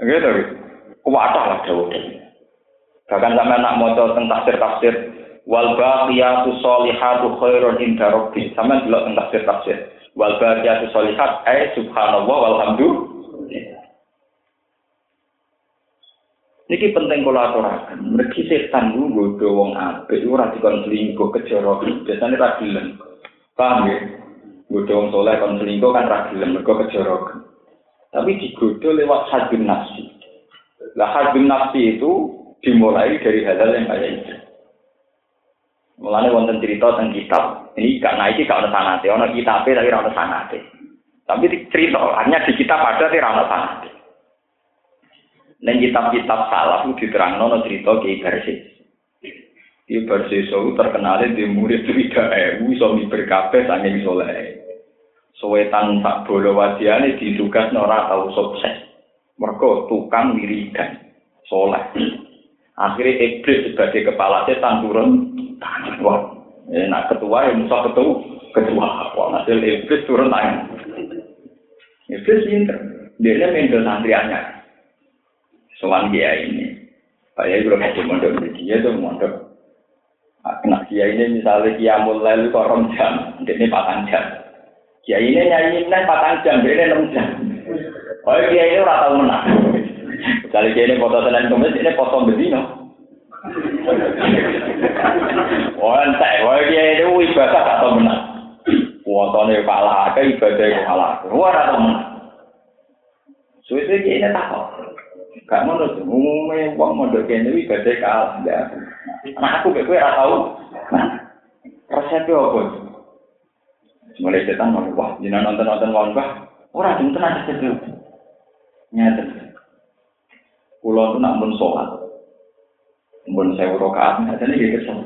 Gitu. Kuwatah lah dawo Bahkan sampai nak mau tentang tafsir-tafsir wal baqiyatu sholihatu khairun inda rabbi. Sampai delok tentang tafsir-tafsir. Wal baqiyatu sholihat ay subhanallah walhamdulillah. Niki penting kula aturaken. Mergi setan ku nggodho wong apik ora dikon selingkuh kejara. Biasane ra gelem. Paham ya? Nggodho wong saleh kon selingkuh kan ra gelem mergo kejara. Tapi digodho lewat hadin nafsi. Lah hadin nafsi itu dimulai dari hal-hal yang kayak itu. Mulanya wonten cerita tentang kitab. Ini karena ini gak ada sanate, ada kitabnya tapi ada sanate. Tapi cerita, hanya di kitab ada tapi ada sanate. Dan kitab-kitab salaf itu diterang nono cerita ke Barsis. Di Barsis itu terkenal di murid tidak ewu, so berkabeh sange soleh. Sowetan tak bolo wadiane ditugas nora tahu sukses. Mereka tukang wiridan, soleh. Akhirnya iblis sebagai kepala setan turun tangan. Wah, nak ketua yang musuh ketua, ketua. Wah, hasil iblis turun tangan. Iblis pinter. Dia ini mendel santriannya. Soal dia ini. Saya belum ada mondok dia tuh mondok. Nah, dia ini misalnya dia mulai itu korom jam, ini patang jam. Dia ini nyanyi ini patang jam, dia ini enam jam. Oh, dia ini tahu menang. Misalnya dia ini foto Senin Kemis, ini foto Bedino. Oh, entek. Wah, dia ini ibadah atau menang. Fotonya kalah, ke ibadahnya kalah. Wah, atau menang. Suwe-suwe dia ini takut. Gak mau nulis, umumnya uang modal kene ibadah kalah. Nah, aku kayak gue tahu. Nah, resepnya apa? Mulai setan mau wah, jangan nonton nonton wong bah. Orang cuma tenang saja. Nyata. Pulau itu nak pun sholat. Pun saya urokaat, ada nih gitu kesel.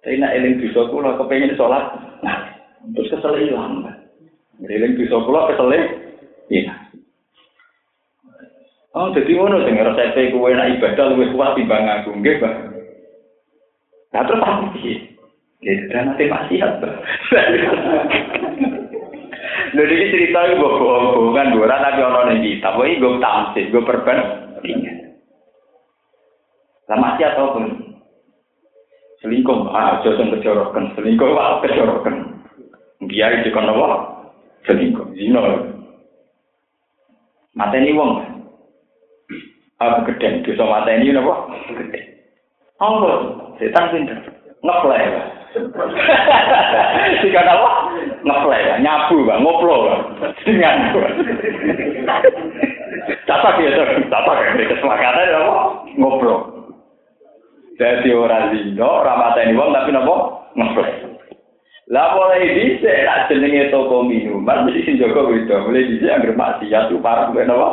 Tapi nak eling bisa pulau kepengen sholat. Nah, terus kesel hilang. Eling bisa pulau kesel Iya. Oh, jadi mana sih ngerasa saya kue nak ibadah lebih kuat timbang aku nggak bang. Nah terus apa sih? Ya, dan nanti masih apa? Lalu <laughs> ini cerita gue bohong-bohongan, gue tapi orang yang kita, gue gue tamsil, gue perban. Iya. Lah masih atau pun selingkuh, ah, jodoh kejorokan, selingkuh, wah, kejorokan. Biar kan apa? Selingkuh, zino. Mata ini wong. Ah, gede, dosa mata ini apa? Gede. Oh, setan pinter. Ngeplay, Jika apa? Ngeplay, nyabu, ngoplo, dengan. Catat ya, catat ya. Kesepakatan ya, ngobrol. Jadi orang zino, orang mata ini wong tapi nopo ngobrol. Lah mulai bisa, tak jenenge toko minuman, mesti sing joko itu. Mulai bisa yang bermaksiat tuh parah gue nopo.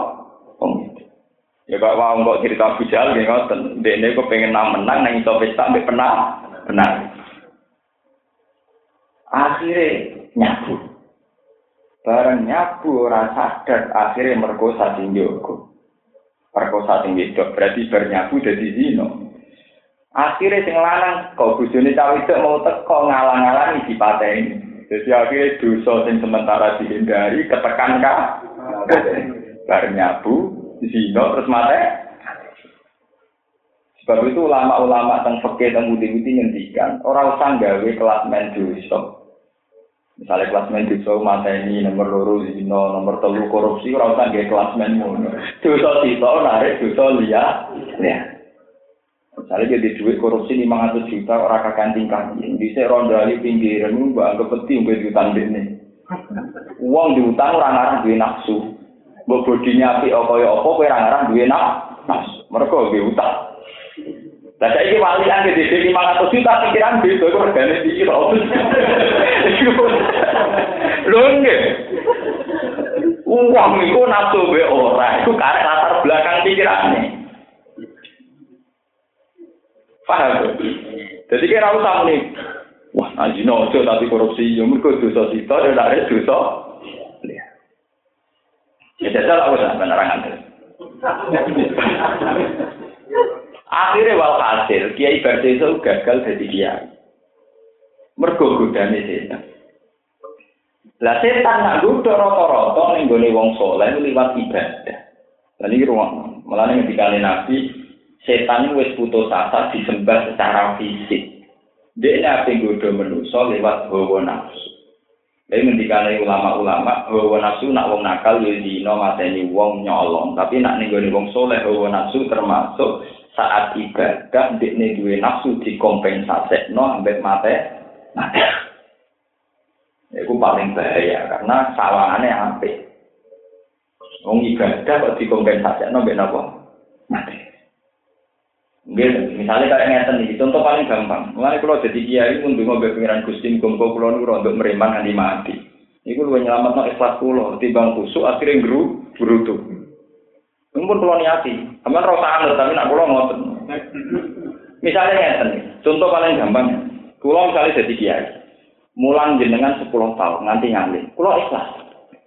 Ya Pak Wong kok cerita bujal nggih ngoten. Dene kok pengen nang menang nang iso pesta mbek penang. Penang. Akhirnya nyabu. bareng nyabu ora sadar akhirnya merkosa sing jogo merkosa sing wedok berarti bernyabu dadi zino akhirnya sing lanang kok bojone cawe itu mau teko ngalang-alangi dipateni jadi akhirnya dosa sing sementara dihindari ketekan kah bareng nyabu zino terus mate Sebab itu ulama-ulama tentang fakir dan budi-budi ngendikan orang usah kelas dosa. Misalnya klasmen dosa mata ini nomor loro zino, nomor telu korupsi, orang usah kayak klasmen ngono. Dosa sito narik dosa liya, ya. Misalnya jadi duit korupsi lima ratus juta orang kakan tingkah, bisa rondali pinggiran, mbak anggap penting buat utang ini. Uang diutang orang orang duit nafsu, mbak bodinya api apa ya apa, orang orang duit nafsu. Mereka utang. Lah saiki walian di dhewe 500 juta pikiran beda kok regane iki lho. Lho nggih. Uang iku nafsu be ora, iku karek latar belakang pikirane. Paham? Jadi kira usah nih. Wah, nanti nojo tapi korupsi, ya mereka dosa sita, ya ada dosa. Ya jajal aku usah penerangan. Akhirnya wal hasil, kiai itu gagal jadi kiai. Mergo godane setan. Lah setan nak godho rata-rata ning gone wong saleh liwat ibadah. Lah iki ruang, malah ning dikane nabi setan wis putus asa disembah secara fisik. Dia apa godho manusa lewat hawa nafsu. Jadi ngendikane ulama-ulama hawa nafsu nak wong nakal yo dino mateni wong nyolong, tapi nak ning wong saleh hawa nafsu termasuk saat ibadah dekne duwe nafsu dikompensasekno ambek mate Nah, itu paling bahaya karena sawangannya apik. Wong ibadah kok dikompensasi nombek napa? Mati. Nggih, misalnya kayak ngeten iki, contoh paling gampang. Mulane kalau jadi kiai pun ndonga mbek pengiran Gusti muga kula untuk meriman nganti mati. Iku luwih nyelametno ikhlas kula timbang kusuk akhirnya guru brutu. Mumpun kula niati, sampean ora usah tapi nak kula ngoten. Misalnya ngeten, contoh paling gampang. Kulo misalnya jadi kiai, mulang jenengan 10 tahun nganti ngalih. Kulo ikhlas.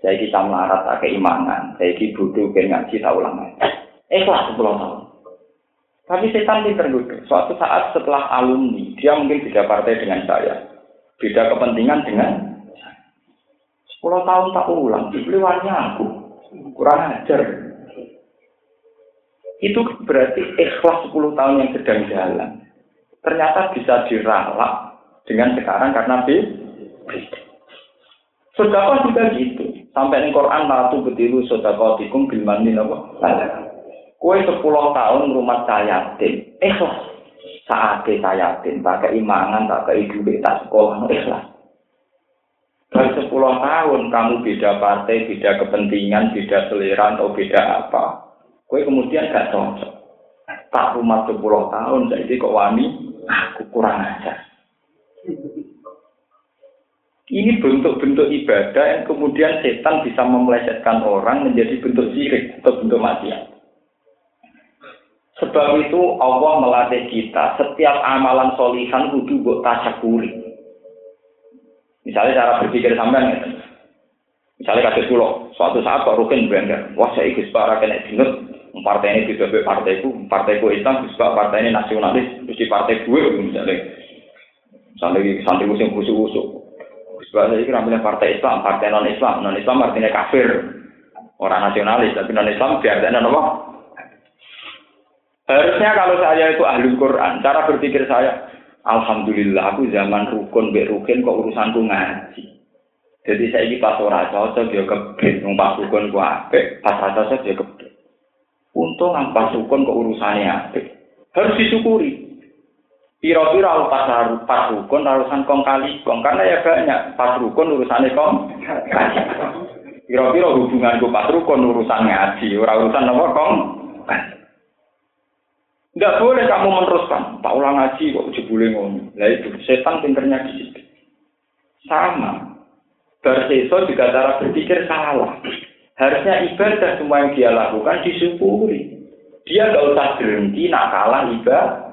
Saya kita melarat tak keimanan, saya kita butuh ke ngaji tak ulang Ikhlas 10 tahun. Tapi setan gitu. Suatu saat setelah alumni, dia mungkin beda partai dengan saya. Beda kepentingan dengan 10 tahun tak ulang, dibeliwannya aku. Kurang ajar. Itu berarti ikhlas 10 tahun yang sedang jalan. Ternyata bisa diralat dengan sekarang karena beda. Sodako juga gitu. Sampai di Quran latu betiru sodako tikum bilmani nopo. Kue sepuluh tahun rumah saya yatim, ikhlas. Saat saya yatim, pakai imangan, pakai ibu tak sekolah, ikhlas. Dari sepuluh tahun kamu beda partai, beda kepentingan, beda selera atau beda apa. Kue kemudian gak cocok. Tak rumah sepuluh tahun, jadi kok wani, aku kurang ajar. Ini bentuk-bentuk ibadah yang kemudian setan bisa memelesetkan orang menjadi bentuk sirik atau bentuk maksiat. Sebab itu Allah melatih kita setiap amalan solihan kudu buat tasyakuri. Misalnya cara berpikir sampean gitu. Misalnya kasih pulau, suatu saat Pak Rukin bangga, wah saya ikut para kena dinut, partai ini tidak partai itu, partai ku Islam, partai ini nasionalis, mesti partai gue misalnya. Sampai santri musim kusuk-kusuk. Sebab saya kira partai Islam, partai non Islam, non Islam artinya kafir, orang nasionalis, tapi non Islam biasanya apa? Harusnya kalau saya itu ahli Quran, cara berpikir saya, Alhamdulillah aku zaman rukun, be rukun kok urusanku ngaji. Jadi saya ini pas ora cocok dia kebet, pas rukun ku apik, pas ora cocok dia kebet. Untung pas rukun kok urusannya apik. Harus disyukuri. Piro-piro pas pas rukun urusan kong kali kong karena ya banyak pas rukun urusannya kong kali. Piro-piro hubunganku pas rukun urusan ngaji, urusan apa kong. Enggak boleh kamu meneruskan. Tak ulang ngaji kok jebule ngono. Lah itu setan pinternya di situ. Sama. Berseso juga cara berpikir salah. Harusnya ibadah semua yang dia lakukan disyukuri. Dia gak usah berhenti nak kalah ibadah.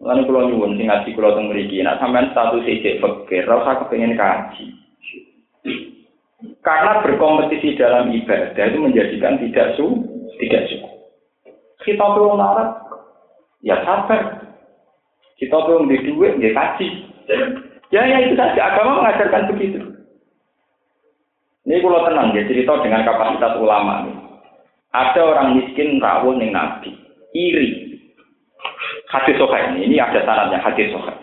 Lalu kalau nyuwun sing ngaji kalau teng mriki, nak sampean status ijek fakir, ora usah kepengin kaji. Karena berkompetisi dalam ibadah itu menjadikan tidak su, tidak suku. Kita perlu larat, ya sabar. Kita perlu di duit, ya kaji. Ya, ya itu saja. Agama mengajarkan begitu. Ini kalau tenang ya cerita dengan kapasitas ulama nih. Ada orang miskin rawuh ning nabi, iri hadis sokai ini, ini ada syaratnya hadis sokai.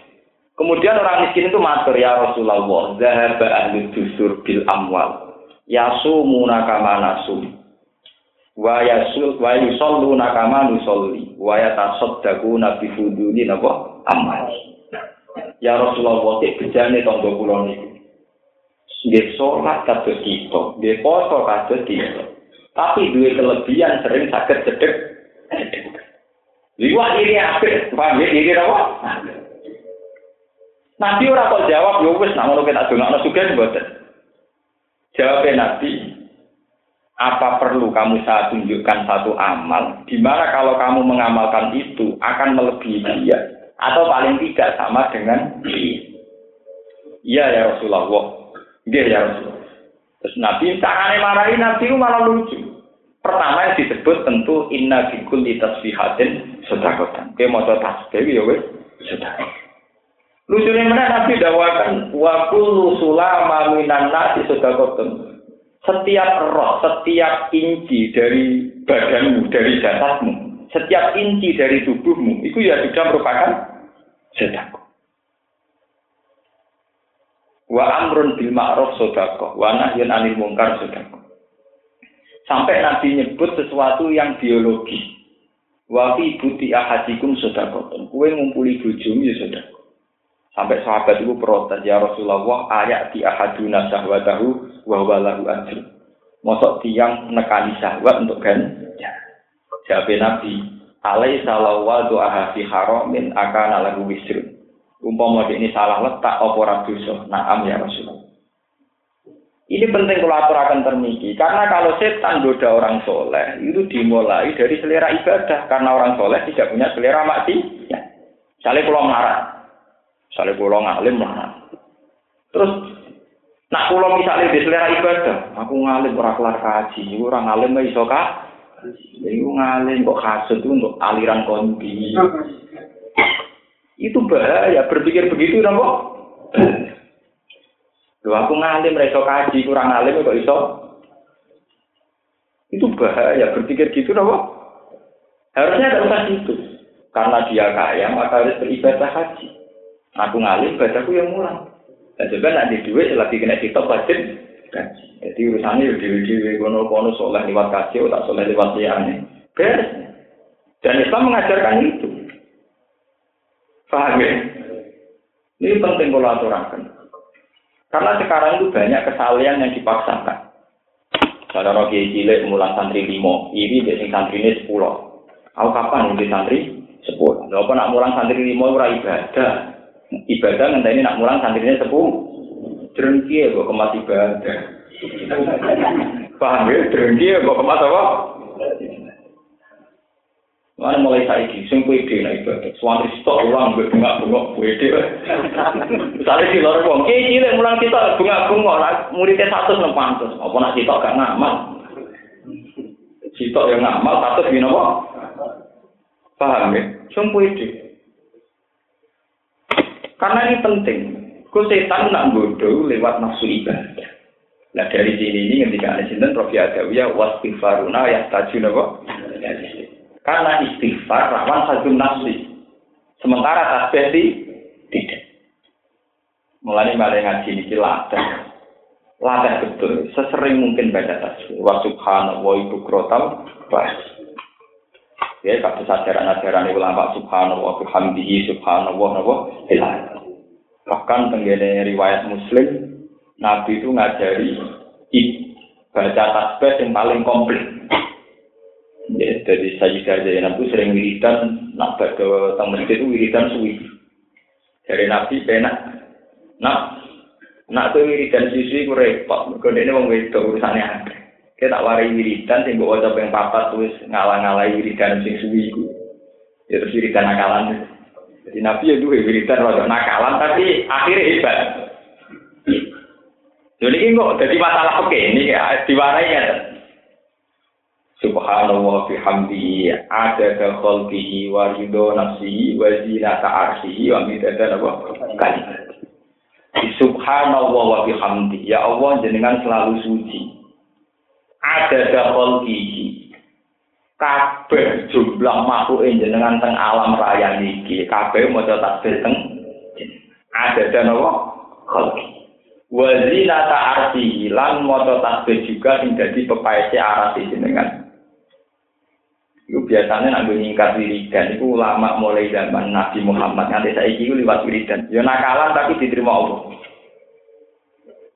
Kemudian orang miskin itu matur ya Rasulullah, zahaba ahli dusur bil amwal, yasumuna kama wa yasul wa yusalluna kama nusolli, wa yatasaddaquna bi fuduli napa amal. Ya Rasulullah, cek bejane tangga kula niku. Nggih salat kados kita, nggih poso kados kita. Tapi dua kelebihan sering sakit cedek. Liwat ini apik, paham ya? Ini apa? Nabi ora kok jawab, ya wis nak ngono kita dongakno sugih mboten. Jawabnya Nabi, apa perlu kamu saya tunjukkan satu amal, di mana kalau kamu mengamalkan itu akan melebihi dia, atau paling tidak sama dengan dia. Iya ya Rasulullah. Iya ya Rasulullah. Terus Nabi caranya marahi Nabi malah lucu. Pertama yang disebut tentu inna bikul di tasbihatin sedakotan. Oke mau tasbih ya wes sedekah. Lucunya mana Nabi dawakan wakul sulama minan nasi sedakotan setiap roh, setiap inci dari badanmu, dari jasadmu, setiap inci dari tubuhmu, itu ya sudah merupakan sedekah. Wa amrun bil ma'ruf sedekah, wa nahyun anil munkar sedekah. Sampai Nabi nyebut sesuatu yang biologis. Wa fi buti ahadikum sedekah. Kue ngumpuli bojomu ya sedekah. Sampai sahabat itu protes, ya Rasulullah, ayat di ahaduna sahwatahu wa walahu ajr. Mosok tiang nekani syahwat untuk kan? Jawab Nabi, alai salawa doa fi haramin akan lagu wisrun. Umpama ini salah letak apa ora. Naam ya Rasulullah. Ini penting kalau aturakan termiki, karena kalau setan goda orang soleh, itu dimulai dari selera ibadah, karena orang soleh tidak punya selera maksi. Ya. Misalnya kalau marah, Misalnya pulau ngalim lah. Terus nak pulau misalnya di selera ibadah, aku ngalim orang kelar kaji, orang ngalim nggak iso kak. Jadi ngalim kok kasut itu untuk aliran kondi. Itu bahaya, berpikir begitu kok. Loh aku ngalim iso kaji, kurang ngalim kok iso. Itu bahaya, berpikir gitu kok. Harusnya tidak usah gitu. Karena dia kaya, maka harus beribadah haji. Aku ngalim, bacaku yang mulang. Dan juga nanti duit lagi kena kitab wajib Jadi urusannya ya dewi-dewi kono-kono soleh lewat kasih, tak soleh lewat liane. Beres. Dan Islam mengajarkan itu. Paham ya? Ini penting kalau aturakan. Karena sekarang itu banyak kesalahan yang dipaksakan. Saudara Rogi cilik mulang santri limo, ini biasanya santri ini sepuluh. Aku kapan nanti santri sepuluh? Kalau nak mulang santri limo ora ibadah, ibadah ini nak mulang santrinya sepuh drengki kok kemas ibadah paham ya drengki kok kemas apa Mana mulai saiki, sing pede nek ibadah. Suami stok ulang gue bengak-bengok pede. Misalnya si lor wong iki cilik mulang kita bengak-bengok, muridnya satu nang pantes. Apa nak sitok gak ngamal? Sitok yang ngamal satu gini apa? Paham ya? Sing pede. Karena ini penting. Kau setan nak bodoh lewat nafsu ibadah. Nah dari sini ini ketika ada sinten Prof Adawiyah wastighfaruna ya tajun apa? Karena istighfar rawan satu nafsi. Sementara tasbih tidak. Mulai malah ngaji ini latih. Latih betul. Sesering mungkin baca tasbih. Wa subhanallah ibu krotal. Baik. Ya, kata ajaran-ajaran ulama subhanallah bihamdihi subhanallah napa ilah. Bahkan tenggene riwayat Muslim Nabi itu ngajari baca tasbih yang paling komplit. Ya, jadi saya Zainab itu sering wiridan, nak ke masjid itu wiridan suwi. Dari Nabi penak, nak nak tuh wiridan suwi ku repot, mergo ini wong wedok urusannya. Kita tak warai wiridan sing waca ping papat wis ngalang-alai wiridan sing suwi iku. Ya terus wiridan nakalan. Jadi Nabi ya duwe wiridan waca nakalan tapi akhirnya hebat. Jadi ini kok jadi masalah oke ini diwarai ya. Subhanallah bihamdihi ada khalqihi wa ridho nafsihi wa zinata arshihi wa apa kalimat. Subhanallah wa bihamdihi ya Allah jenengan selalu suci ada gigi kabeh jumlah makhluk jenengan teng alam raya niki kabeh maca takbir teng ada dan apa khalqi wazina ta'arti lan maca tasbih juga sing dadi pepaese arat jenengan. Itu biasanya nak nyingkat wiridan itu ulama mulai zaman Nabi Muhammad. Nanti saya itu lewat wiridan. Ya nakalan tapi diterima Allah.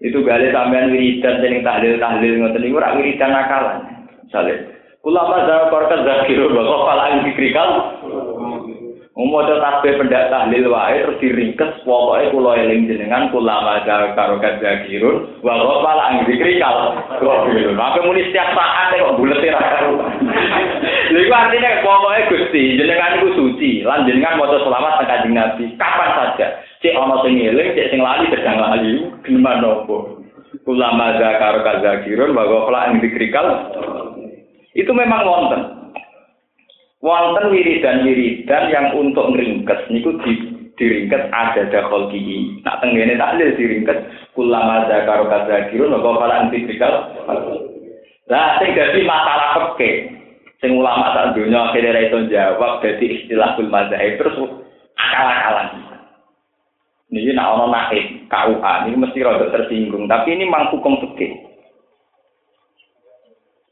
Itu gale sampean wiridan sing tahlil tahlil ngoten niku ora wiridan nakalan misale ulama zaman korkan zakirun wa qafal dikrikal Umodo tasbih pendak tahlil wae terus diringkes pokoke kula eling jenengan ulama zaman korkan zakirun wa qafal dikrikal Kok gitu. Muni setiap saat kok bulet ra Lha iku artine pokoke Gusti, jenengan iku suci, lan jenengan maca selawat teng Kanjeng Nabi. Kapan saja. Cek ana sing eling, cek sing lali sedang lali. Gimana nopo? Ulama zakar kazakirun wa ghafla ing dikrikal. Itu memang wonten. Wonten wiridan-wiridan yang untuk ngeringkes niku di diringket ada dakol gigi. Nak tenggene tak ada diringket kulama zakaro kadzakirun wa qala antikrikal. Lah sing dadi masalah peke. Sing ulama tak dunya akhirnya ra iso jawab dadi istilah kul mazhab terus akal-akalan. Ini nak ono naik KUA ini mesti rada tersinggung, tapi ini mang hukum fikih.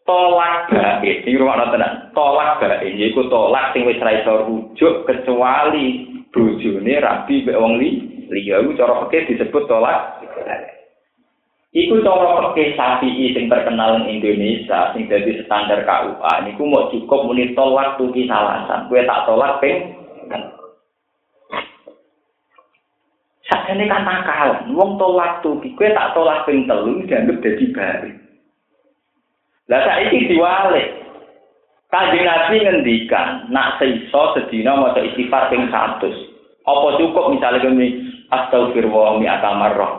Tolak baik, ini rumah tenan. Tolak baik, yaitu tolak sing wis ra iso rujuk kecuali bojone rabi mbek wong li liya iku cara fikih disebut tolak Iku cara fikih Syafi'i sing terkenal ing Indonesia sing dadi standar KUA niku mau cukup muni tolak tuki salasan. Kowe tak tolak ping Sakjane kan nakal, wong tolak tuki, kowe tak tolak ping telu dianggap dadi bari. Lah saiki diwalik, Kanjeng Nabi ngendikan, nak seiso sedina maca istighfar ping 100. Apa cukup misalnya kene astagfirullah mi atamarrah.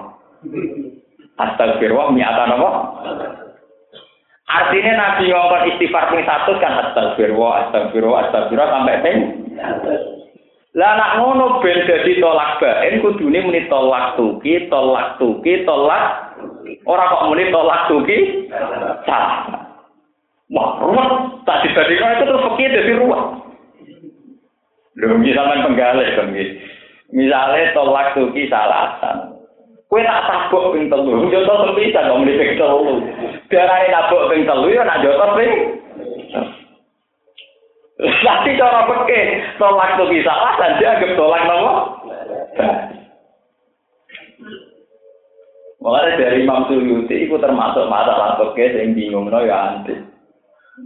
Astagfirullah mi atamarrah. Artinya Nabi ngomong istighfar ping 100 kan astagfirullah, astagfirullah, astagfirullah sampai ping lah nak ngono ben dadi tolak baen kudune muni tolak tuki, tolak tuki, tolak ora kok muni tolak tuki. Salah. Wah, ruwet. Tak dibandingkan itu terus fakir dari ruwet. Lho, misalnya penggalih kan Misalnya tolak tuki salasan. Kue tak tabuk ping telu, jodoh terpisah dong di ping telu. Biarai nabuk ping telu ya nak jodoh ping. Tapi cara peke tolak tuki salasan dia anggap tolak nopo. Mulai dari Imam Suyuti itu termasuk masalah peke yang bingung no ya antik.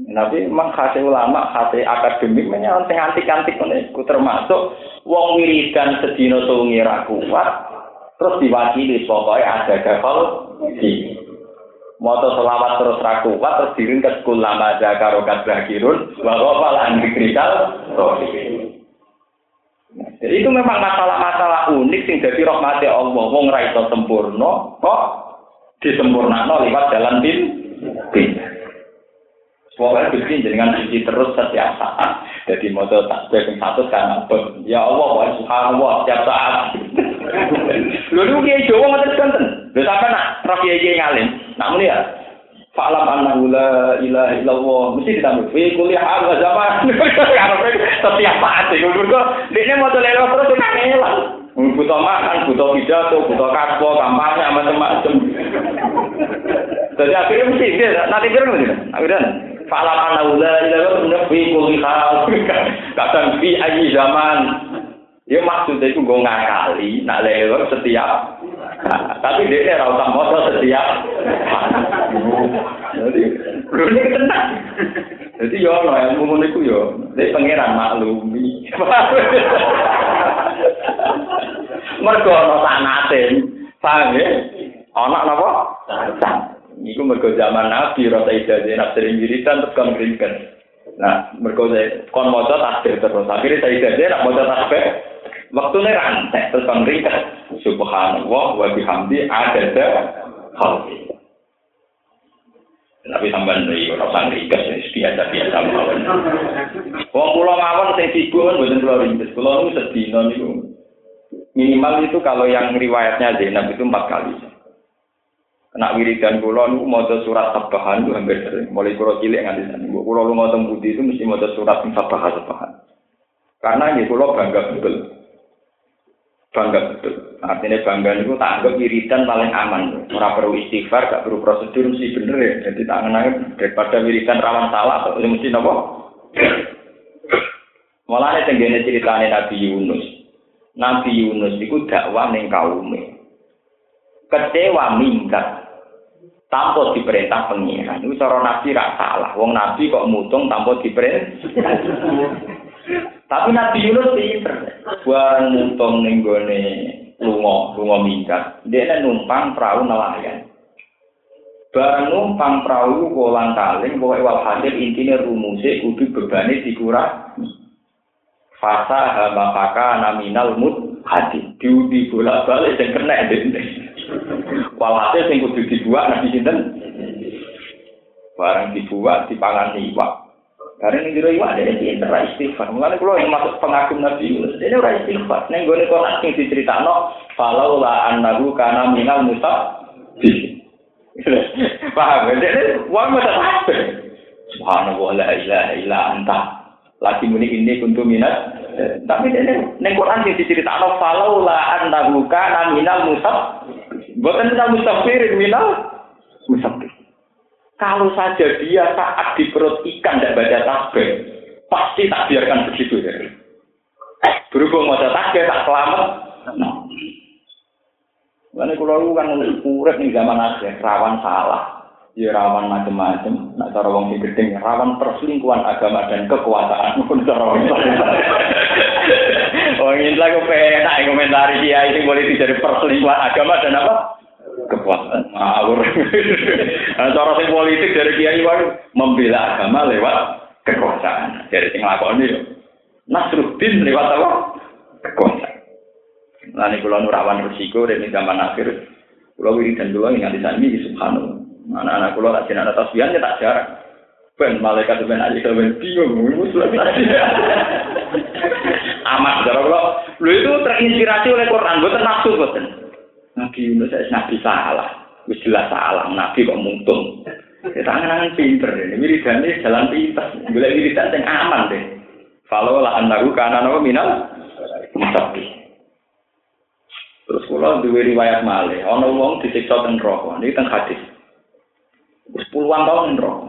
Nabi memang khasih ulama, khasih akademik, menyang antik-antik ku termasuk wong wiridan sedina sungi ra kuat, terus diwakili pokoknya ada gafal di Moto selawat terus ra kuat, terus diringkas kulama zakaro kadrakirun, bahwa malah dikrikal, jadi itu memang masalah-masalah unik sing jadi rahmati Allah. Wong ra iso sempurna, kok disempurnakno lewat jalan bin. bin. Pokoknya Gusti dengan suci terus setiap saat. Jadi mau tak yang satu kan Ya Allah, wa subhanallah setiap saat. Lalu kiai Jawa ngoten kanten. Lho sampe nak roh kiai ngalim. Namun ya Fa'lam annahu la ilaha illallah. Mesti ditambah. Fi kulli hal wa zaman. <laughs> Setiap saat itu. Mergo dekne mau lelo terus kangelan. Butuh makan, butuh pidato, butuh kaspo, kampanye, macam-macam. Jadi akhirnya mesti dia nanti kira nggak? Akhirnya Falam anaula ila nabi kulli hal. <laughs> Kadang fi ayi zaman. Ya maksudnya itu gue ngakali, nak lewat setiap. tapi dia ora usah moto setiap. Jadi, ini tenang. Jadi yo ono ilmu ngono iku yo, nek pangeran maklumi. Mergo ono sanate. Paham ya? Ono napa? Sanate. Iku mergo zaman Nabi rasa ijazah nak sering wiridan terus kon ngringken. Nah, mergo kon maca tasbih terus. Akhirnya saya ijazah nak maca tasbih waktune rantek terus kon ngringken. Subhanallah wa bihamdi adada khalqi. Tapi sampean iki ora usah ngringkes biasa-biasa mawon. Wong kula mawon sing sibuk kan mboten kula ringkes. Kula niku sedina niku minimal itu kalau yang riwayatnya Zainab itu empat kali. Nak wiridan kula niku maca surat Tabahan itu hampir sering. Mulai kula cilik nganti saat ini. Kula lu maca budi itu mesti maca surat Tabahan. Karena ini kula bangga betul. Bangga betul. Artinya bangga niku tak anggap wiridan paling aman. Ora perlu istighfar, gak perlu prosedur mesti bener ya. Jadi tak kenal daripada wiridan rawan salah atau mesti napa? Malah ini tenggene ceritane Nabi Yunus. Nabi Yunus itu dakwah ning kaume. Kecewa minggat tanpa diperintah pengiran. Itu cara nabi rak salah. Wong nabi kok mutung tanpa diperintah. Tapi Nabi Yunus pinter. Bareng mutung ning gone lunga, lunga minggat. Dia numpang perahu nelayan. Barang numpang perahu kolang kaling, pokoknya wal hasil intinya rumusnya kudu bebani dikurang. Fasa hamapaka naminal mut hati. Diundi bola balik dan kena dende. Walhasil sing kudu dibuat nabi sinten. Barang dibuat dipangan iwak. Karena ini dulu iwak ada pinter istighfar. Mulanya kalau yang masuk pengagum Nabi Yunus, ini ora istighfar. Gue nih konak sing diceritakan, falau la anahu kana minal musab. <laughs> Paham? Jadi uang masa takbir. Subhanallah la ilaha illa anta. Lagi muni ini kuntu minat. Tapi ini neng Quran yang diceritakan falau la anahu kana minal musab. Bukan minal musafir minal musafir. Kalau saja dia saat di perut ikan tidak baca tasbih, pasti tak biarkan begitu ya. Berhubung mau tasbih tak selamat. Nah. Karena kalau kan urip nih zaman akhir rawan salah, ya rawan macam-macam. Nah cara wong sing gedeng rawan perselingkuhan agama dan kekuasaan <laughs> pun cara wong. Oh ini lagi penak komentari dia ini boleh dari perselingkuhan agama dan apa? Kekuasaan. Ngawur. <laughs> Nah, cara sing politik dari kiai wae membela agama lewat kekuasaan. Dari sing lakoni yo. Nasruddin lewat apa? Kekuasaan. Nah, ini kalau nurawan resiko dari zaman akhir, kalau wiridan dulu ingat di sana ini subhanallah. Anak-anak kalau tak jenak atas biarnya tak jarang. Ben malaikat ben aja ben bingung, <laughs> Amat, kalau kalau lu itu terinspirasi oleh Quran, gue nafsu boten. Nabi Yunus saya nabi salah, wis jelas salah, nabi kok mungtung. Kita angan pinter ini, wiridan ini jalan pinter, boleh wiridan yang aman deh. Kalau lah anaku karena nama minal, masapi. Terus kula duwe riwayat malih, ana wong disiksa teng neraka. Niki teng hadis. Wis puluhan tahun neraka.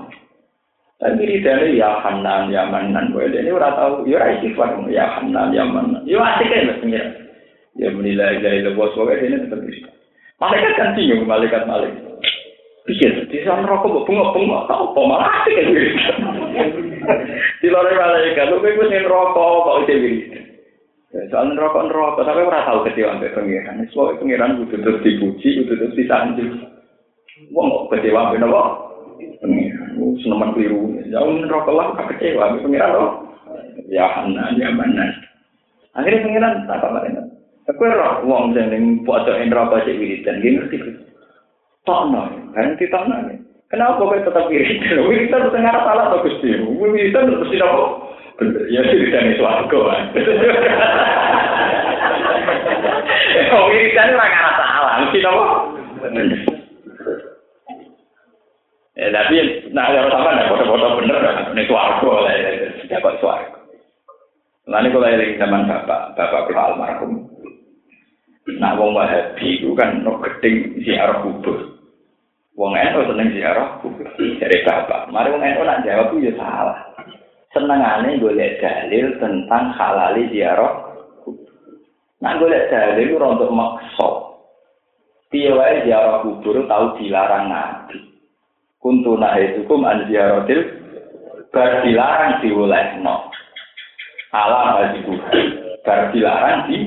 Tapi ridane ya Hanan ya Manan kowe dene ora tau ya istighfar ya Hanan ya Manan. Yo asik kan pengira. Ya menilai dari lebos kowe dene tetep bisa. Malaikat kan bingung malaikat malaikat. Pikir, di sana rokok kok bengok-bengok, tau apa malah asik kan Di luar malaikat, lu kayak gue rokok, kok udah Ya, soal neraka neraka, tapi ora tahu kecewa ambek pangeran. Soal pangeran kudu terus dipuji, kudu terus disanjung. Wong kok kecewa ambek napa? Pangeran, seneman keliru. Ya neraka lah kok kecewa ambek pangeran. Ya hana, ya mana. Akhirnya pangeran tak apa Aku roh wong sing ning pojok neraka cek wiridan, nggih ngerti. Tokno, kan ditokno. Kenapa kok tetap wiridan? Wiridan tengah salah to Gusti. Wiridan terus tidak Ya wiridan itu warga. Oh wiridan ora kana salah, mesti nopo? Ya tapi nah kalau sampai nek foto-foto bener nek warga lah ya kok warga. Lalu kalau lagi zaman bapak, bapak pihak almarhum. Nah, wong wahabi itu kan no geding ziarah kubur. Wong eno seneng ziarah kubur. Dari bapak. Mari wong eno nak jawab itu salah. senengane golek dalil tentang halali ziarah Nah, golek dalil itu untuk. Piye wae ziarah kubur tahu dilarang Nabi. Kuntu nahidukum an ziaratil bar dilarang diolehno. Ala bagi bar dilarang di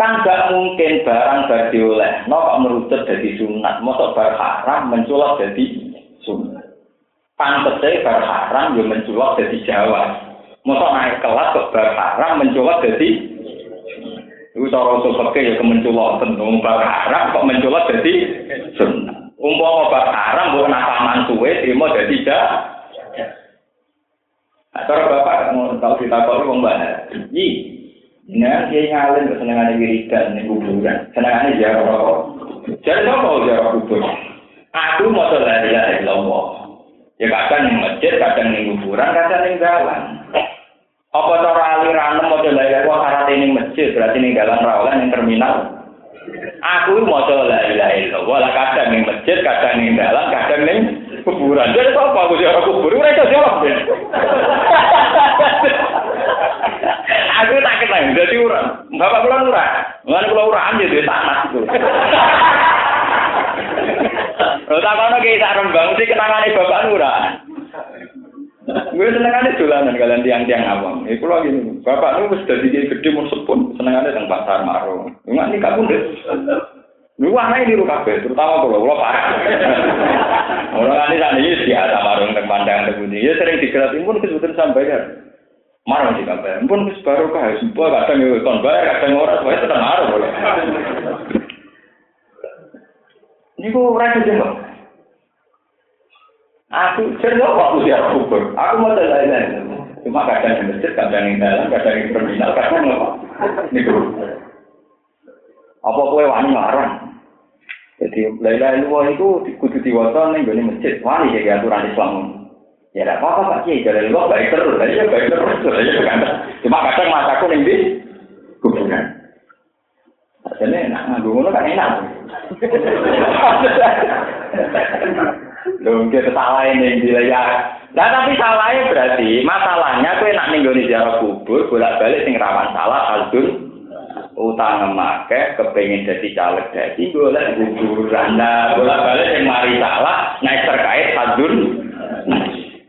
kan gak mungkin barang bar diolehno kok merucut jadi sunat. Mosok bar haram menculot jadi sunat. pantese bar haram yo menculok dadi Jawa. Mosok naik kelas kok bar haram menculok dadi Iku cara usul fikih ya kemenculok bar haram kok menculok dadi sunnah. Umpama bar haram mbok nakaman suwe trimo dadi ja. Nah, cara bapak mau tahu kita wong mbak. Yi. Nah, dia ngalim kok senengane wiridan ning kuburan. Senengane ziarah kok. Jadi apa ziarah kubur? Aku mau la ilaha illallah. Ya kadang ning masjid, kadang ning kuburan, kadang ning jalan. Apa cara aliran mau coba ya kok syarat ning masjid berarti ning jalan rawalan ning terminal. Aku mau coba la ilaha illallah, kadang ning masjid, kadang ning jalan, kadang ning kuburan. Jadi apa aku jawab kubur? Ora iso jawab. Aku tak kenal, jadi ora. Bapak kula ora. Mulane kula ora ambil duit tanah itu. Lho tak kono ki sak rembang kenangane bapak ora. Gue senengane dolanan kalian tiang-tiang awam. Iku lho gini, bapak nu wis dadi gede mun sepun, senengane teng pasar maro. Enggak nih kabun deh. Lu ana ini ruka kabeh, terutama kalau kalau parah. Orang ini saat ini biasa marung teng pandangan terbunyi. Ya sering digerak pun kesulitan sampaikan. Marung sih kabeh. Pun wis baru kah, semua kadang yo kon bayar, kadang ora, wae tetep marung boleh. Niku ora kejemuk. Aku cerita kok usia kubur. Aku mau lain Cuma kadang di masjid, kadang di dalam, kadang di terminal, kadang apa? Niku. Apa kue wani larang? Jadi lain-lain itu kudu diwasa nih gue masjid. Wani jadi aturan Islam. Ya tidak apa-apa Pak Kiai, jadi lu baik terus, ya baik terus, ya kan. Cuma kadang masaku nih di kuburan. Jadi nak nganggu ngono kan enak. Lho, <laughs> kita salah ini ya. Nah, tapi salahnya berarti masalahnya kue nak ninggoni ziarah kubur bolak-balik sing rawan salah aldun utang make kepengin jadi caleg jadi golek kuburan nah bolak balik yang mari salah naik terkait hadun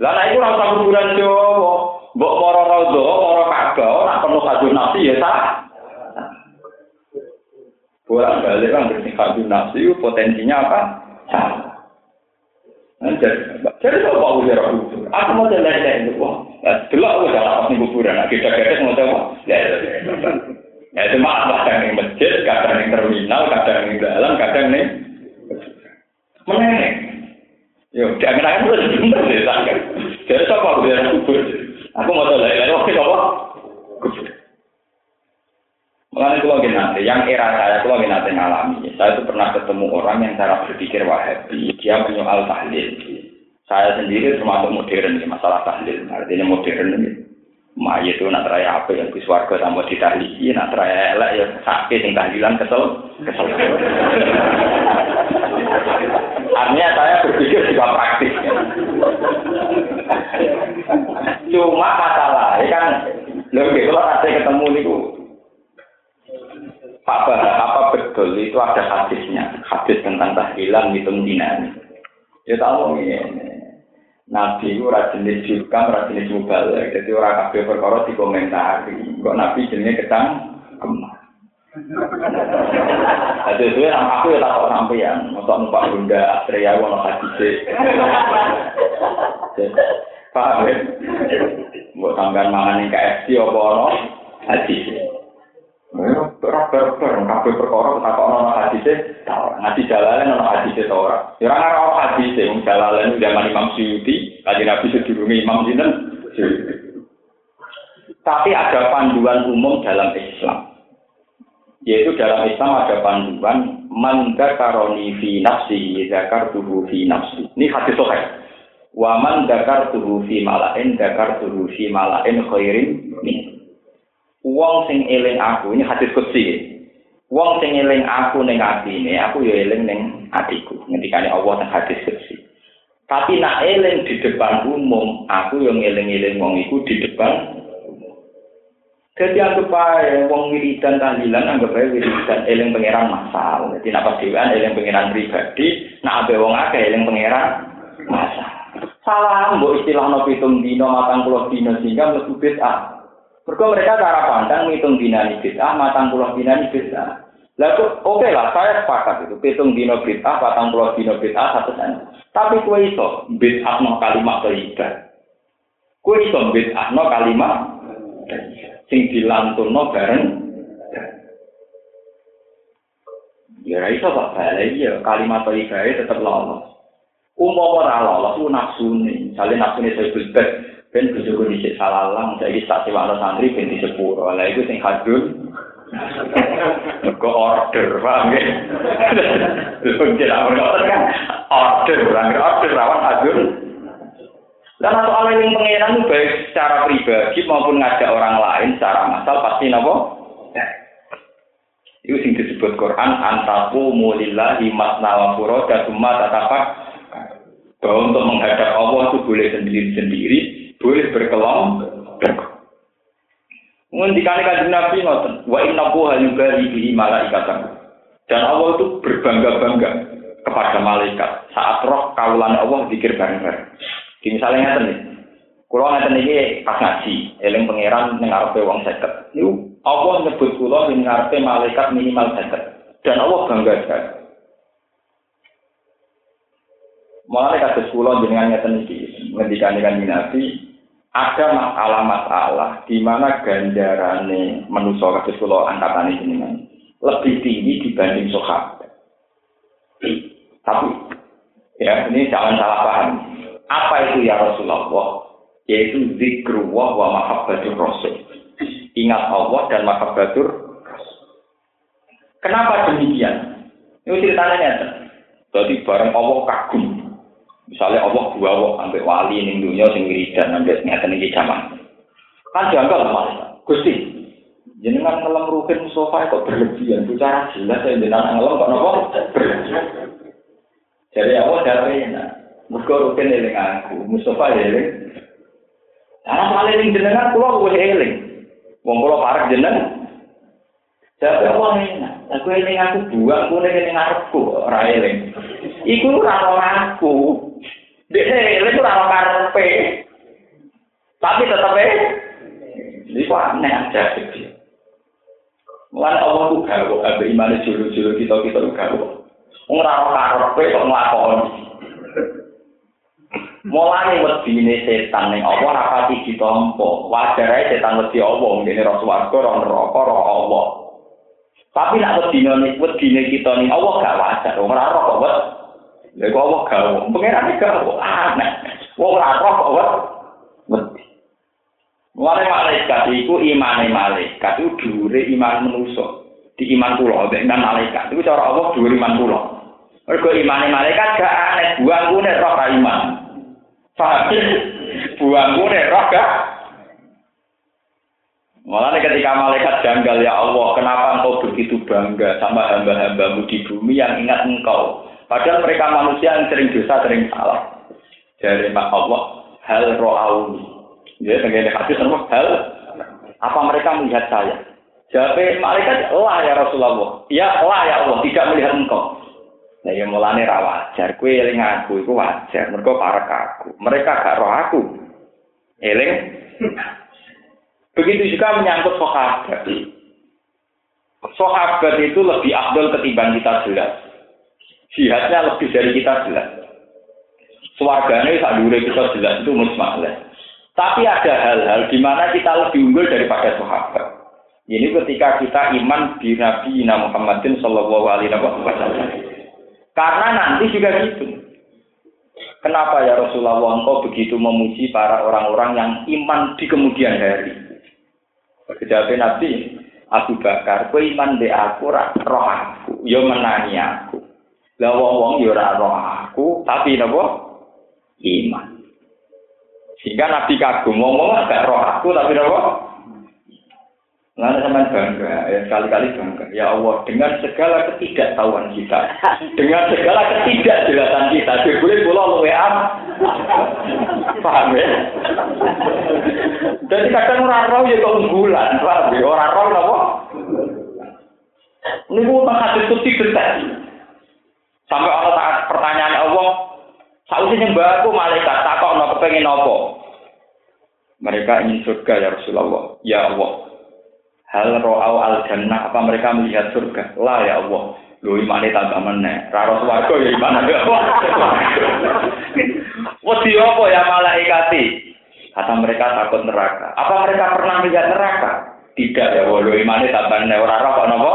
lah nah itu rasa kuburan Jawa mbok para rodo para kagak ora perlu hadun nafsi ya sah. Bolak balik kan bersih hadun nafsi potensinya apa? Salah jadi apa aku jarak kubur? Aku mau jalan jalan itu, wah, delok aku jalan pas kuburan, kita kita mau tahu, ya, Ya cuma kadang yang masjid, kadang yang terminal, kadang yang dalam, kadang yang meneng. Yo, jangan aku terus bener deh, sangat. Jadi siapa aku biar kubur? Aku mau tahu lagi, oke apa? Kubur. Kalau nanti, yang era saya kalau nanti ngalami, saya itu pernah ketemu orang yang cara berpikir wahabi, dia menyoal tahlil. Saya sendiri termasuk modern, masalah tahlil, artinya modern ini. Mayit itu nak raya apa yang bis warga sama ditahlili, nak raya elek ya sakit yang tahlilan kesel, kesel. Artinya saya berpikir juga praktis. Cuma masalah kan, lebih kalau ada ketemu niku Pak Bah, apa betul itu ada hadisnya, hadis tentang tahlilan hitung dinami. Ya tahu ini. Nabi itu jenis jurkam, ora jenis mubalik. Jadi orang kabeh perkara dikomentari. Kok Nabi jenisnya ketang kemah. Jadi itu yang aku ya takut sampeyan, untuk numpak bunda Astrea wono hadise. Paham ya? Buat sampean mangan yang KFC apa ono hadise. Ora bareng kabeh perkara tak ono hadise, ngaji jalalen ono hadise ta ora. Ya ora ono hadise wong jalalen zaman Imam Suyuti, kanjeng Nabi sedurunge Imam sinten? Tapi ada panduan umum dalam Islam. Yaitu dalam Islam ada panduan man karoni fi nafsi tubuh fi nafsi. Ini hadis sahih. Wa man tubuh fi malain tubuh fi malain khairin min. Wong sing eling aku ini hadis kutsi. Wong sing eling aku ning atine, aku ya eling ning atiku. Ngendikane Allah nang hadis kutsi. Tapi nak eling di depan umum, aku yang eling-eling wong di depan Jadi anggap aja wong wiridan tahlilan anggap aja wiridan eling pangeran masal. Jadi nak pas dewan eling pangeran pribadi, nak abe wong akeh eling pangeran masal. Salah mbok istilah no pitung dino matang puluh dino sehingga mlebu bid'ah. Mereka mereka cara pandang ngitung dinani bid'ah, matang puluh dinani bid'ah. Lalu oke okay lah, saya sepakat itu. Hitung dino bid'ah, matang puluh dino bid'ah, satu sen. Tapi kue iso, bid'ah no kalimat toibah. Kue iso bid'ah no kalimat sing dilantunno bareng ya ra iso apa bae ya kalimat ibadah tetep lolos umpama ora lolos ku nafsune jale nafsune sebut bet ben bojoku dhisik salah lang saiki tak sewakno santri ben disepuro lha iku sing kadul Teko order, paham ya? Teko tidak order, kan? Order. Order, rawan, adun. Dan atau soal yang pengenan baik secara pribadi maupun ngajak orang lain secara masal pasti nopo itu sing disebut Quran antaku mulillahi masna wa furoda summa tatapak bahwa untuk menghadap Allah itu boleh sendiri-sendiri boleh berkelompok. Ngendikane kanjeng Nabi ngoten, wa inna buha yubali bihi malaikatan. Dan Allah itu berbangga-bangga kepada malaikat saat roh kaulan Allah dikir bareng-bareng. Di misalnya ngeten nih. Kulo ngeten nih pas ngaji, eling pangeran ning arepe wong 50. Niku Allah nyebut kulo ning malaikat minimal 50. Dan Allah bangga sekali. Mulai kasus kulo jenengan ngeten nih, ngendikan dengan minati, ada masalah-masalah di mana ganjarane manusia kasus kula angkatan ini lebih tinggi dibanding sahabat. Tapi ya ini jangan salah paham. Apa itu ya Rasulullah? Yaitu zikrullah wa mahabbatur rasul. Ingat Allah dan mahabbatur. Kenapa demikian? Ini ceritanya nyata. Jadi bareng Allah kagum. Misalnya Allah dua Allah sampai wali ini dunia sing wiridan sampai nyata nih zaman. Kan janggal lah Gusti, jenengan ngelam rukin sofa kok berlebihan. Bicara jelas ya jenengan ngelam kok nopo berlebihan. Jadi Allah dari enak. Muka rutin eling aku, Mustafa eling. Karena paling ning jenengan, pulau wis eling. Wong pulau parek jeneng. Tapi aku enak, aku eling aku dua, aku eling aku ora eling. Iku rano aku, deh eling ora rano. Tapi tetep e ini kok aneh aja sih. Mulai Allah tuh gawe, abe iman itu juru-juru kita kita tuh gawe. Ora karpe kok nglakoni. Mulane wedine setan ning apa ora pati ditampa. Wajar ae setan wedi apa ngene ra swarga ra neraka ra Allah. Tapi nek wedine wedine kita ning Allah gak wajar. Ora ora kok wet. Lha kok Allah gak pengen gak aneh. Wong ora kok wet. Wedi. Mulane malaikat iku imane malaikat iku dhuwure iman manusa. Di iman kula nek malaikat iku cara Allah dhuwure iman kula. Mergo imane malaikat gak aneh buang kune roh iman. Paham? Buangmu nek roh gak? Malah ketika malaikat janggal ya Allah, kenapa engkau begitu bangga sama hamba-hambamu di bumi yang ingat engkau? Padahal mereka manusia yang sering dosa, sering salah. Dari Allah, hal ro'auni. Ya, dengan hadis sama hal, apa mereka melihat saya? Jawab malaikat, lah ya Rasulullah. Ya, lah ya Allah, tidak melihat engkau. Nah ya mulane ra wajar, kowe eling aku iku wajar, mergo parek aku. Mereka gak roh aku. Eling. Begitu juga menyangkut sahabat. Sahabat itu lebih afdol ketimbang kita jelas. Jihadnya lebih dari kita jelas. Suarganya saat kita jelas itu musmalah. Tapi ada hal-hal di mana kita lebih unggul daripada sahabat. Ini ketika kita iman di Nabi Muhammadin Shallallahu Alaihi Wasallam. Karena nanti juga gitu. Kenapa ya Rasulullah engkau begitu memuji para orang-orang yang iman di kemudian hari? Kejawabnya Nabi, Abu Bakar, kue iman di aku, roh aku, yo menangi aku. Lah wong wong yo roh aku, tapi nabo iman. Sehingga Nabi kagum, wong wong agak roh aku, tapi nabo Lalu sama bangga, ya sekali-kali bangga. Ya Allah, dengan segala ketidaktahuan kita, <laughs> dengan segala ketidakjelasan kita, boleh pulau WA. Paham ya? Jadi kadang orang roh ya keunggulan, paham ya? Orang roh apa? Ini bukan hadis putih betul. Sampai Allah saat pertanyaan Allah, Sausnya nyembah aku malaikat, tak kok kepengen apa? Mereka ingin surga ya Rasulullah. Ya Allah, Hal ro'au al jannah apa mereka melihat surga? Lah ya Allah. Lu imane tambah meneh. Raro swarga ya iman ya Allah. Wedi apa ya malaikati? Kata mereka takut neraka. Apa mereka pernah melihat neraka? Tidak ya Allah. Lu imane tambah meneh ora roh kok napa?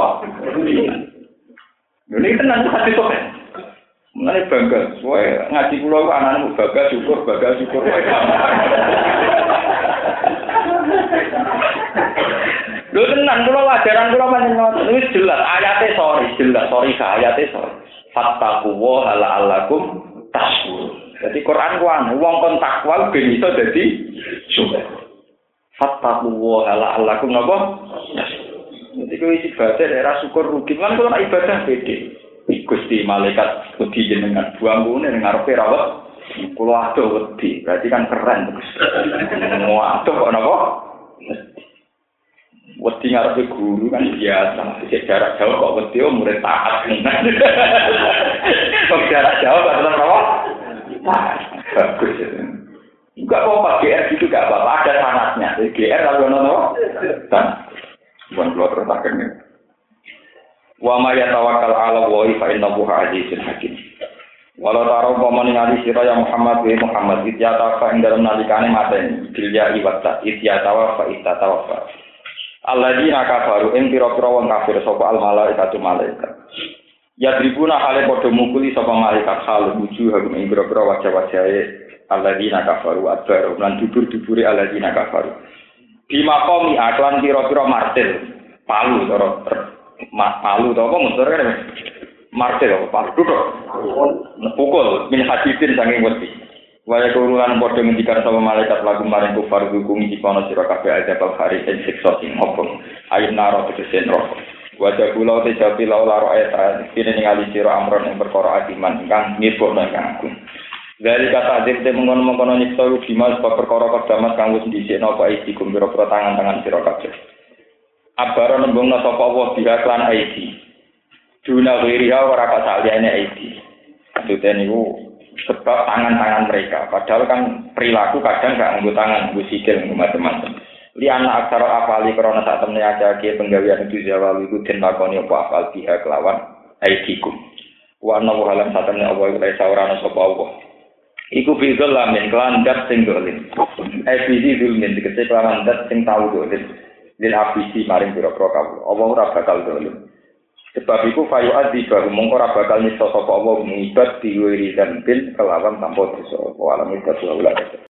Ini tenang hati kok. Mengenai bangga, soalnya ngaji pulau anak-anak bangga syukur, bangga syukur. Lho tenan kula wajaran kula panjenengan wis jelas ayate sorry jelas sorry ka ayate sorry. Fattaku wa ala alakum tasbur. Jadi Quran ku anu wong kon takwa ben iso dadi syukur. Fattaku wa ala alakum napa? Jadi kowe isi baca daerah syukur rugi kan kula ibadah beda. Gusti malaikat wedi jenengan buang ngene ning ngarepe rawat. Kula adoh wedi, berarti kan keren. Wah, adoh kok napa? Wedi ngarepe guru kan biasa cek jarak jauh kok wedi oh murid taat. <laughs> Kok jarak jauh kok tetap apa? Bagus enggak apa-apa GR gitu gak apa-apa ada sanatnya. GR lalu nono dan bukan keluar terus akhirnya. Wa ma yatawakkal ala wa fa innahu azizun hakim. Walau taruh paman ngali sira ya Muhammad wa Muhammad ityata fa ing dalam nalikane mateni. Bil ya iwata ityata wa fa ityata wa fa Alladzina kafaru ing pira-pira wong kafir sapa al malaikatu malaikat. Ya tribuna hale padha mukuli sapa malaikat hal wujuh hakum ing pira-pira wajah-wajahe alladzina kafaru adbar lan dubur-dubure alladzina kafaru. Bima komi aklan pira-pira martir palu cara palu to apa muter kan martir apa palu? Duduk pukul min hadidin saking wedi Waya kurulan padha ngendikan sama malaikat lagu maring kufar hukum iki kono sira kabeh aja bal hari ing siksa sing opong ayat naro tegese neraka Wajah kula te japi lau laro ayat kene ningali sira amron ing perkara adiman ingkang nipono ingkang agung. Dari kata adib te mengono-mengono nyiksa bima sebab perkara kedamat kang wis dhisikno apa iki kumpira tangan-tangan sira kabeh. Abara nembungna sapa Allah biha klan aidi. Duna wiriha ora kasaliyane aidi. Maksudnya niku sebab tangan-tangan mereka. Padahal kan perilaku kadang gak nganggo tangan, nganggo sikil, nganggo macam-macam. Li anak aksara afali karena saat temen ke penggawean itu jawab itu den lakoni apa afal biha kelawan aidikum. Wa anna saat temen Allah iku saurana sapa Allah. Iku bizul lamin kelan dat sing dolim. Eh bizi zulmin dikece kelawan dat sing tau dolim. Lil abisi maring pira-pira kabeh. Allah ora bakal dolim. Sebab itu fayu adi baru mongko ora bakal nyiksa sapa Allah mengibat diwiri dan bin kelawan tanpa dosa. Wa alam itu